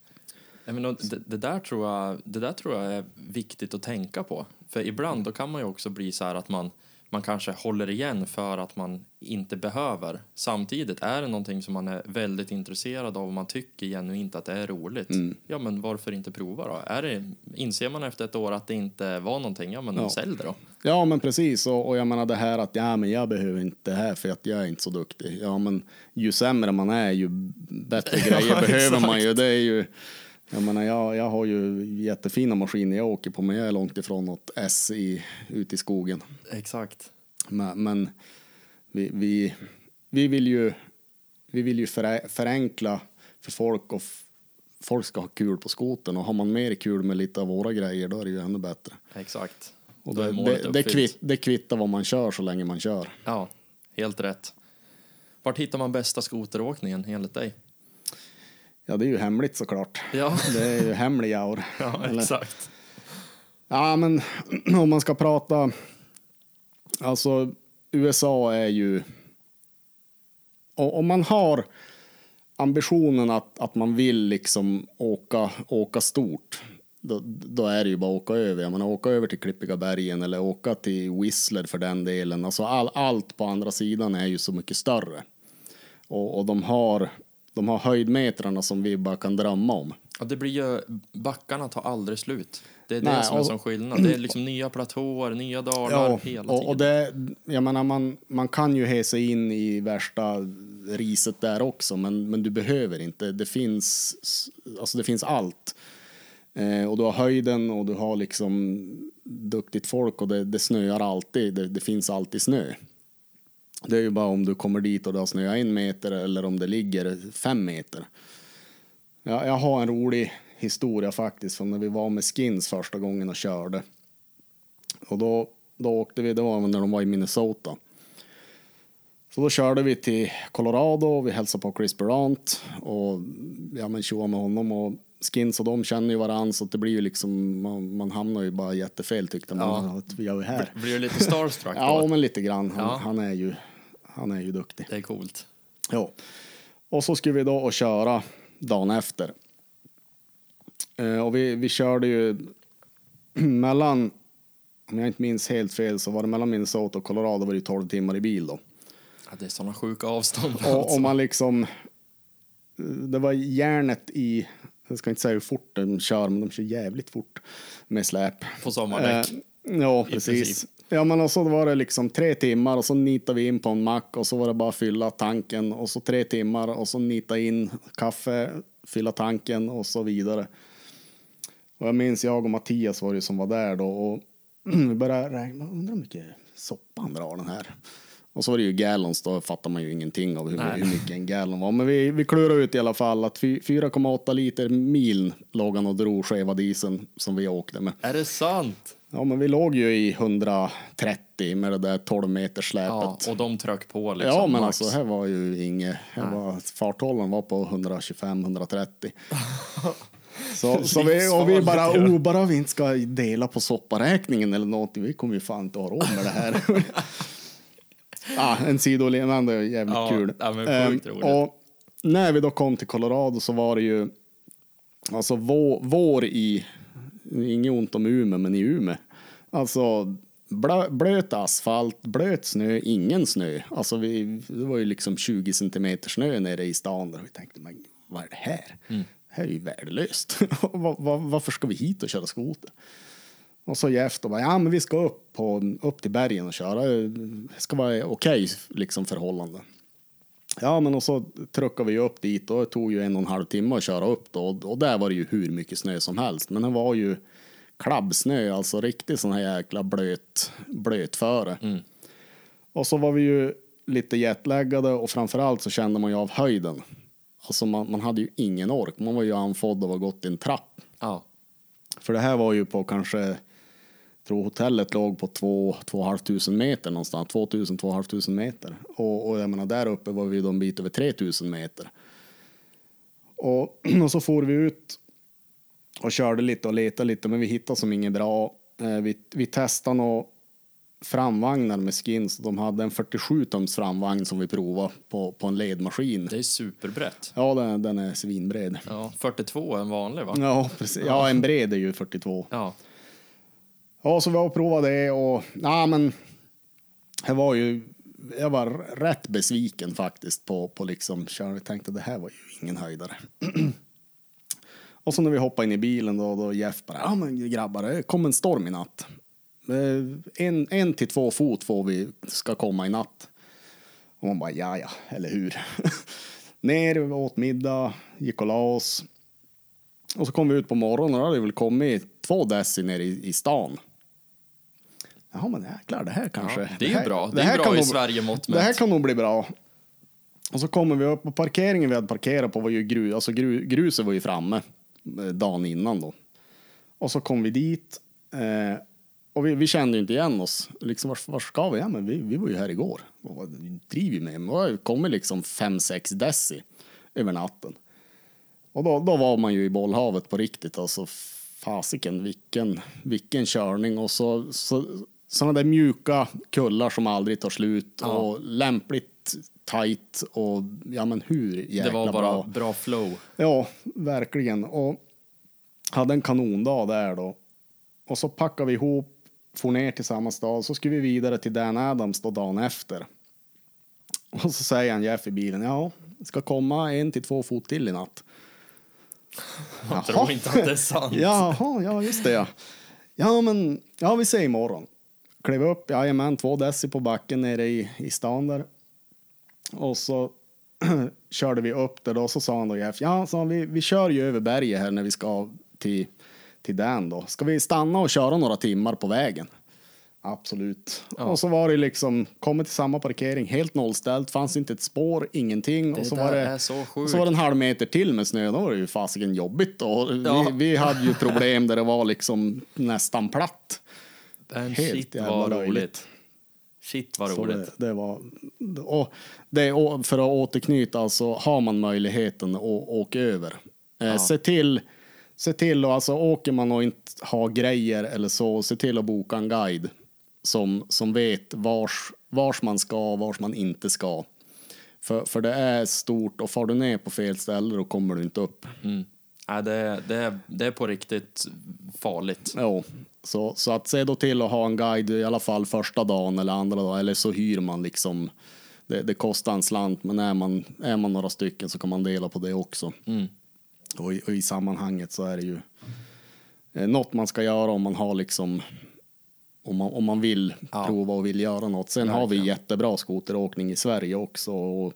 Menar, det, det, där tror jag, det där tror jag är viktigt att tänka på. För ibland då kan man ju också bli så här att man, man kanske håller igen för att man inte behöver. Samtidigt är det någonting som man är väldigt intresserad av och man tycker genuint att det är roligt. Ja, men varför inte prova då? Är det, inser man efter ett år att det inte var någonting, ja men Ja. sälj det då. Ja, men precis. Och, och jag menar det här att ja, men jag behöver inte det här för att jag är inte så duktig. Ja, men ju sämre man är, ju bättre grejer Ja, behöver man ju. Det är ju jag menar, jag, jag har ju jättefina maskiner jag åker på, men jag är långt ifrån något S i, ute i skogen. Exakt. Men, men vi, vi, vi vill ju, vi vill ju förenkla för folk och folk ska ha kul på skoten och har man mer kul med lite av våra grejer då är det ju ännu bättre. Exakt. Och det, det, det, kvitt, det kvittar vad man kör så länge man kör. Ja, helt rätt. Vart hittar man bästa skoteråkningen enligt dig? Ja, det är ju hemligt såklart. Ja, Det är ju hemlig jaur. ja Eller- exakt. Ja, men om man ska prata... Alltså, USA är ju... o- Om man har ambitionen att, att man vill liksom åka, åka stort, då, då är det ju bara att åka över. Jag menar, åka över till Klippiga bergen eller åka till Whistler för den delen. Alltså all, allt på andra sidan är ju så mycket större. Och, och de, har, de har höjdmetrarna som vi bara kan drömma om. Ja, det blir ju, backarna tar aldrig slut. Det är det Nej, som är och- som skillnad. Det är liksom nya platåer, nya dalar Ja, hela och, och tiden. det, jag menar, man, man kan ju he sig in i värsta riset där också, men, men du behöver inte. Det finns, alltså det finns allt. Eh, och du har höjden och du har liksom duktigt folk och det, det snöar alltid. Det, det finns alltid snö. Det är ju bara om du kommer dit och det har snöat en meter eller om det ligger fem meter. Ja, jag har en rolig historia faktiskt från när vi var med Skins första gången och körde. Och då, då åkte vi, det var när de var i Minnesota. Så då körde vi till Colorado och vi hälsade på Chris Durant och ja men tjoade med honom och Skins och de känner ju varandra så det blir ju liksom, man, man hamnar ju bara jättefel tyckte man Ja. att vi är här. Blir du lite starstruck Ja men lite grann, han, Ja. han är ju, han är ju duktig. Det är coolt. Ja. Och så skulle vi då och köra dagen efter. Eh, och vi, vi körde ju mellan, om jag inte minns helt fel, så var det mellan Minnesota och Colorado var det ju 12 timmar i bil då. Ja, det är sådana sjuka avstånd. Och alltså. om man liksom, det var järnet i, jag ska inte säga hur fort de kör, men de kör jävligt fort med släp. På sommardäck. Eh, ja, precis. Ja, men och så var det liksom tre timmar och så nitade vi in på en mack och så var det bara att fylla tanken och så tre timmar och så nita in kaffe, fylla tanken och så vidare. Och jag minns jag och Mattias var det som var där då och vi började räkna, undrar hur mycket soppa han drar den här. Och så var det ju gallons, då fattar man ju ingenting av hur, hur mycket en gallon var. Men vi, vi klurade ut i alla fall att fy- 4,8 liter mil låg han och drog skeva dieseln som vi åkte med. Är det sant? Ja, men vi låg ju i 130 med det där 12 meters släpet. Ja, och de tryck på liksom. ja, men max. alltså här var ju inget. Var, farthållaren var på 125-130. Så, så vi, och vi bara, oh, bara vi inte ska dela på sopparäkningen eller någonting. Vi kommer ju fan inte ha råd med det här. ja, en sidolinande jävligt Ja, kul. ja, men sjukt roligt. och när vi då kom till Colorado så var det ju alltså vår, vår i, inget ont om Umeå, men i Umeå. Alltså blö, blöt asfalt, blöt snö, ingen snö. Alltså vi, det var ju liksom 20 centimeter snö nere i stan där vi tänkte, men vad är det här? Det här är ju värdelöst. Var, var, varför ska vi hit och köra skoter? Och så Jeff då bara, ja men vi ska upp, på, upp till bergen och köra. Det ska vara okej liksom förhållande. Ja, men och så truckade vi upp dit och det tog ju en och en halv timme att köra upp då. Och, och där var det ju hur mycket snö som helst. Men det var ju klabbsnö, alltså riktigt sån här jäkla blöt, blötföre. Och så var vi ju lite jetlaggade och framförallt så kände man ju av höjden. Alltså man, man hade ju ingen ork. Man var ju andfådd och var gått i en trapp. Ja. För det här var ju på kanske, tror hotellet låg på 2 500 meter någonstans, 2000 500 meter. Och, och jag menar där uppe var vi då en bit över 3000 meter. Och, och så for vi ut och körde lite och letade lite, men vi hittade som inget bra. Eh, vi, vi testade några framvagnar med skins. De hade en 47 tums framvagn som vi provade på, på en ledmaskin. Det är superbrett. Ja, den, den är svinbred. Ja, 42 är en vanlig va? Ja, precis. Ja, en bred är ju 42. Ja. Ja, så vi har provat det och ja, men jag var ju jag var rätt besviken faktiskt på, på liksom kör. Jag tänkte det här var ju ingen höjdare. och så när vi hoppade in i bilen då, då Jeff bara, ja men grabbar, det kom en storm i natt. Eh, en, en till två fot får vi, ska komma i natt. Och man bara, ja ja, eller hur? Ner, vi åt middag, gick och la oss. Och så kom vi ut på morgonen och då hade det väl kommit två deci ner i, i stan. Jaha, men jäklar, det här kanske... Ja, det är ju här, bra. Det är här bra kan i nog- Sverige mått Det här kan nog bli bra. Och så kommer vi upp på parkeringen vi hade parkerat på var ju grus, alltså gru, gruset var ju framme eh, dagen innan då. Och så kom vi dit eh, och vi, vi kände ju inte igen oss. Liksom, var, var ska vi? Ja, men vi, vi var ju här igår. Och Vad driver vi med? Vi har ju kommit liksom 5-6 deci över natten. Och då, då var man ju i bollhavet på riktigt. Alltså fasiken, vilken, vilken körning. Och så, så sådana där mjuka kullar som aldrig tar slut Ja. och lämpligt tight och ja men hur jäkla Det var bara bra. bra flow. Ja, verkligen. Och hade en kanondag där då. Och så packade vi ihop, for ner till samma stad, så skulle vi vidare till Dan Adams då dagen efter. Och så säger han Jeff i bilen, ja, det ska komma en till två fot till i natt. Jag tror inte att det är sant. Jaha, ja just det ja. Ja men, ja vi ser imorgon. Klev upp, jajamän, två deci på backen nere i, i stan där. Och så körde vi upp där då, så sa han då Jeff, ja sa han, vi, vi kör ju över berget här när vi ska till, till Dan då. Ska vi stanna och köra några timmar på vägen? Absolut. Och så var det liksom, kommit till samma parkering, helt nollställt, fanns inte ett spår, ingenting. och så var det, så och så var det en halv meter till med snö, då var det ju fasiken jobbigt då. Ja. Vi, vi hade ju problem där det var liksom nästan platt. Men Helt shit jävla vad löjligt. roligt. Shit vad Så roligt. det, det var, och det, för att återknyta, alltså har man möjligheten att åka över. Eh, se till, se till och alltså åker man och inte har grejer eller så, se till att boka en guide som, som vet vars, vars man ska och vars man inte ska. För, för det är stort och far du ner på fel ställe då kommer du inte upp. Mm. Nej, det, är- det, det är på riktigt farligt. Jo, så, så att se då till att ha en guide i alla fall första dagen eller andra dagen, eller så hyr man liksom. Det, det kostar en slant, men är man, är man några stycken så kan man dela på det också. Och, i, och i sammanhanget så är det ju eh, något man ska göra om man har liksom om man, om man vill Ja. prova och vill göra något. Sen har vi Verkligen. jättebra skoteråkning i Sverige också. Och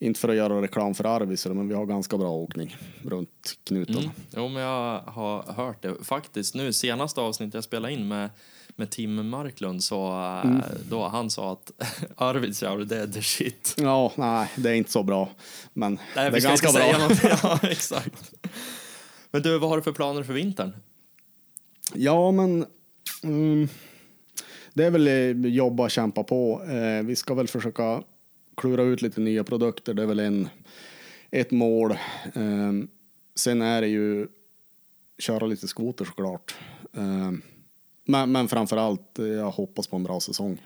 inte för att göra reklam för Arvidsjaur, men vi har ganska bra åkning runt knutarna. Mm. Jo, men jag har hört det. Faktiskt, nu senaste avsnittet jag spelade in med, med Tim Marklund så mm. då han sa att Arvidsjaur, det är the shit. Ja, nej, det är inte så bra. Men Nej, det är ska ganska bra. Ja, exakt. Men du, vad har du för planer för vintern? Ja, men mm, det är väl eh, jobba och kämpa på. Eh, vi ska väl försöka klura ut lite nya produkter. Det är väl en, ett mål. Um, sen är det ju köra lite skoter såklart. Um, men, men framför allt, eh, jag hoppas på en bra säsong.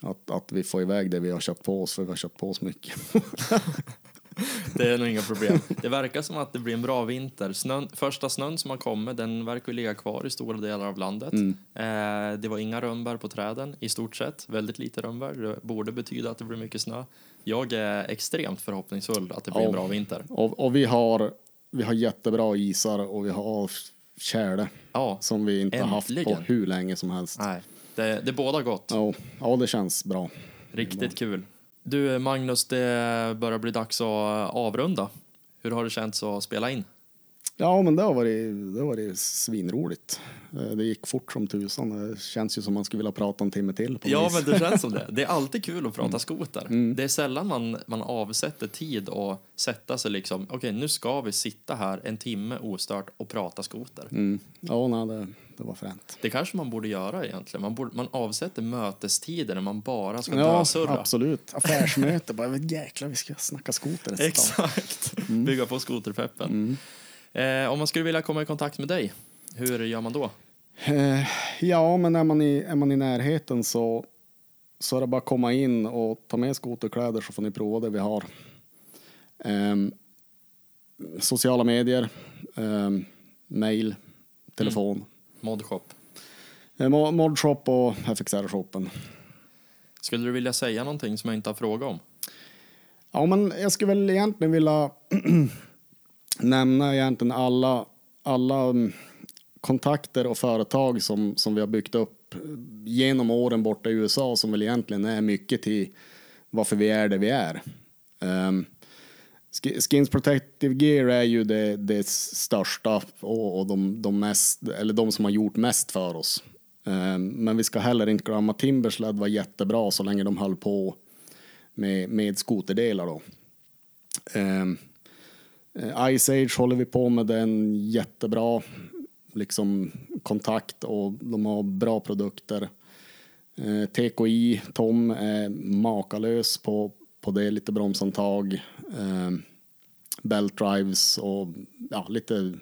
Att, att vi får iväg det vi har köpt på oss, för vi har köpt på oss mycket. Det är nog inga problem. Det verkar som att det blir en bra vinter. Snön, första snön som har kommit, den verkar ligga kvar i stora delar av landet. Eh, det var inga rönnbär på träden i stort sett. Väldigt lite rönnbär. Det borde betyda att det blir mycket snö. Jag är extremt förhoppningsfull att det blir en Ja. bra vinter. och, och vi har, vi har jättebra isar och vi har tjäle Ja, som vi inte har haft på Äntligen. hur länge som helst. nej. Det, det båda gott. Ja, ja, det känns bra. Riktigt kul. Du Magnus, det börjar bli dags att avrunda. Hur har det känts att spela in? Ja, men det har varit, det har varit svinroligt. Eh, Det gick fort som tusan. Det känns ju som man skulle vilja prata en timme till. På Ja, vis. men det känns som det. Det är alltid kul att prata skoter. Det är sällan man, man avsätter tid och sätta sig liksom, okej nu ska vi sitta här en timme ostört och prata skoter. Mm. Ja, nej, det, det var fränt. Det kanske man borde göra egentligen. Man, borde, man avsätter mötestider när man bara ska Ja, dösurra. absolut. Affärsmöte. Bara, jäklar, vi ska snacka skoter. Exakt. Bygga på skoterpeppen. Eh, om man skulle vilja komma i kontakt med dig, hur gör man då? Eh, ja, men är man i, är man i närheten så, så är det bara att komma in och ta med skoterkläder så får ni prova det vi har. Ehm, sociala medier, um, mail, telefon. Modshop. Mm. Modshop och FXR-shoppen. Skulle du vilja säga någonting som jag inte har frågat om? Ja, men jag skulle väl egentligen vilja nämna egentligen alla, alla mm, kontakter och företag som, som vi har byggt upp genom åren borta i USA som väl egentligen är mycket till varför vi är där vi är. Um, Skins Protective Gear är ju det, det största och, och de, de, mest, eller de som har gjort mest för oss. Ehm, men vi ska heller inte glömma Timbersled var jättebra så länge de höll på med, med skoterdelar då. Ehm, eh, Ice Age håller vi på med, den jättebra liksom, kontakt och de har bra produkter. Eh, TKI, Tom är makalös på, på det, lite bromsantag, eh, belt drives och ja, lite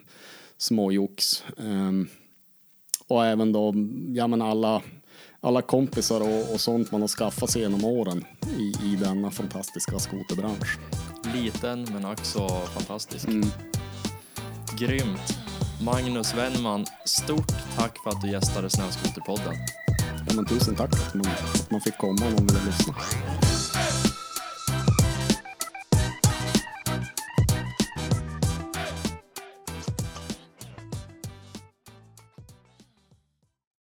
småjox. Eh, och även då, ja men alla, alla kompisar och, och sånt man har skaffat sig genom åren i, i denna fantastiska skoterbransch. Liten men också fantastisk. Grymt. Magnus Wennman, stort tack för att du gästade Snöskoterpodden. Ja, men tusen tack att man, att man fick komma och någon ville lyssna.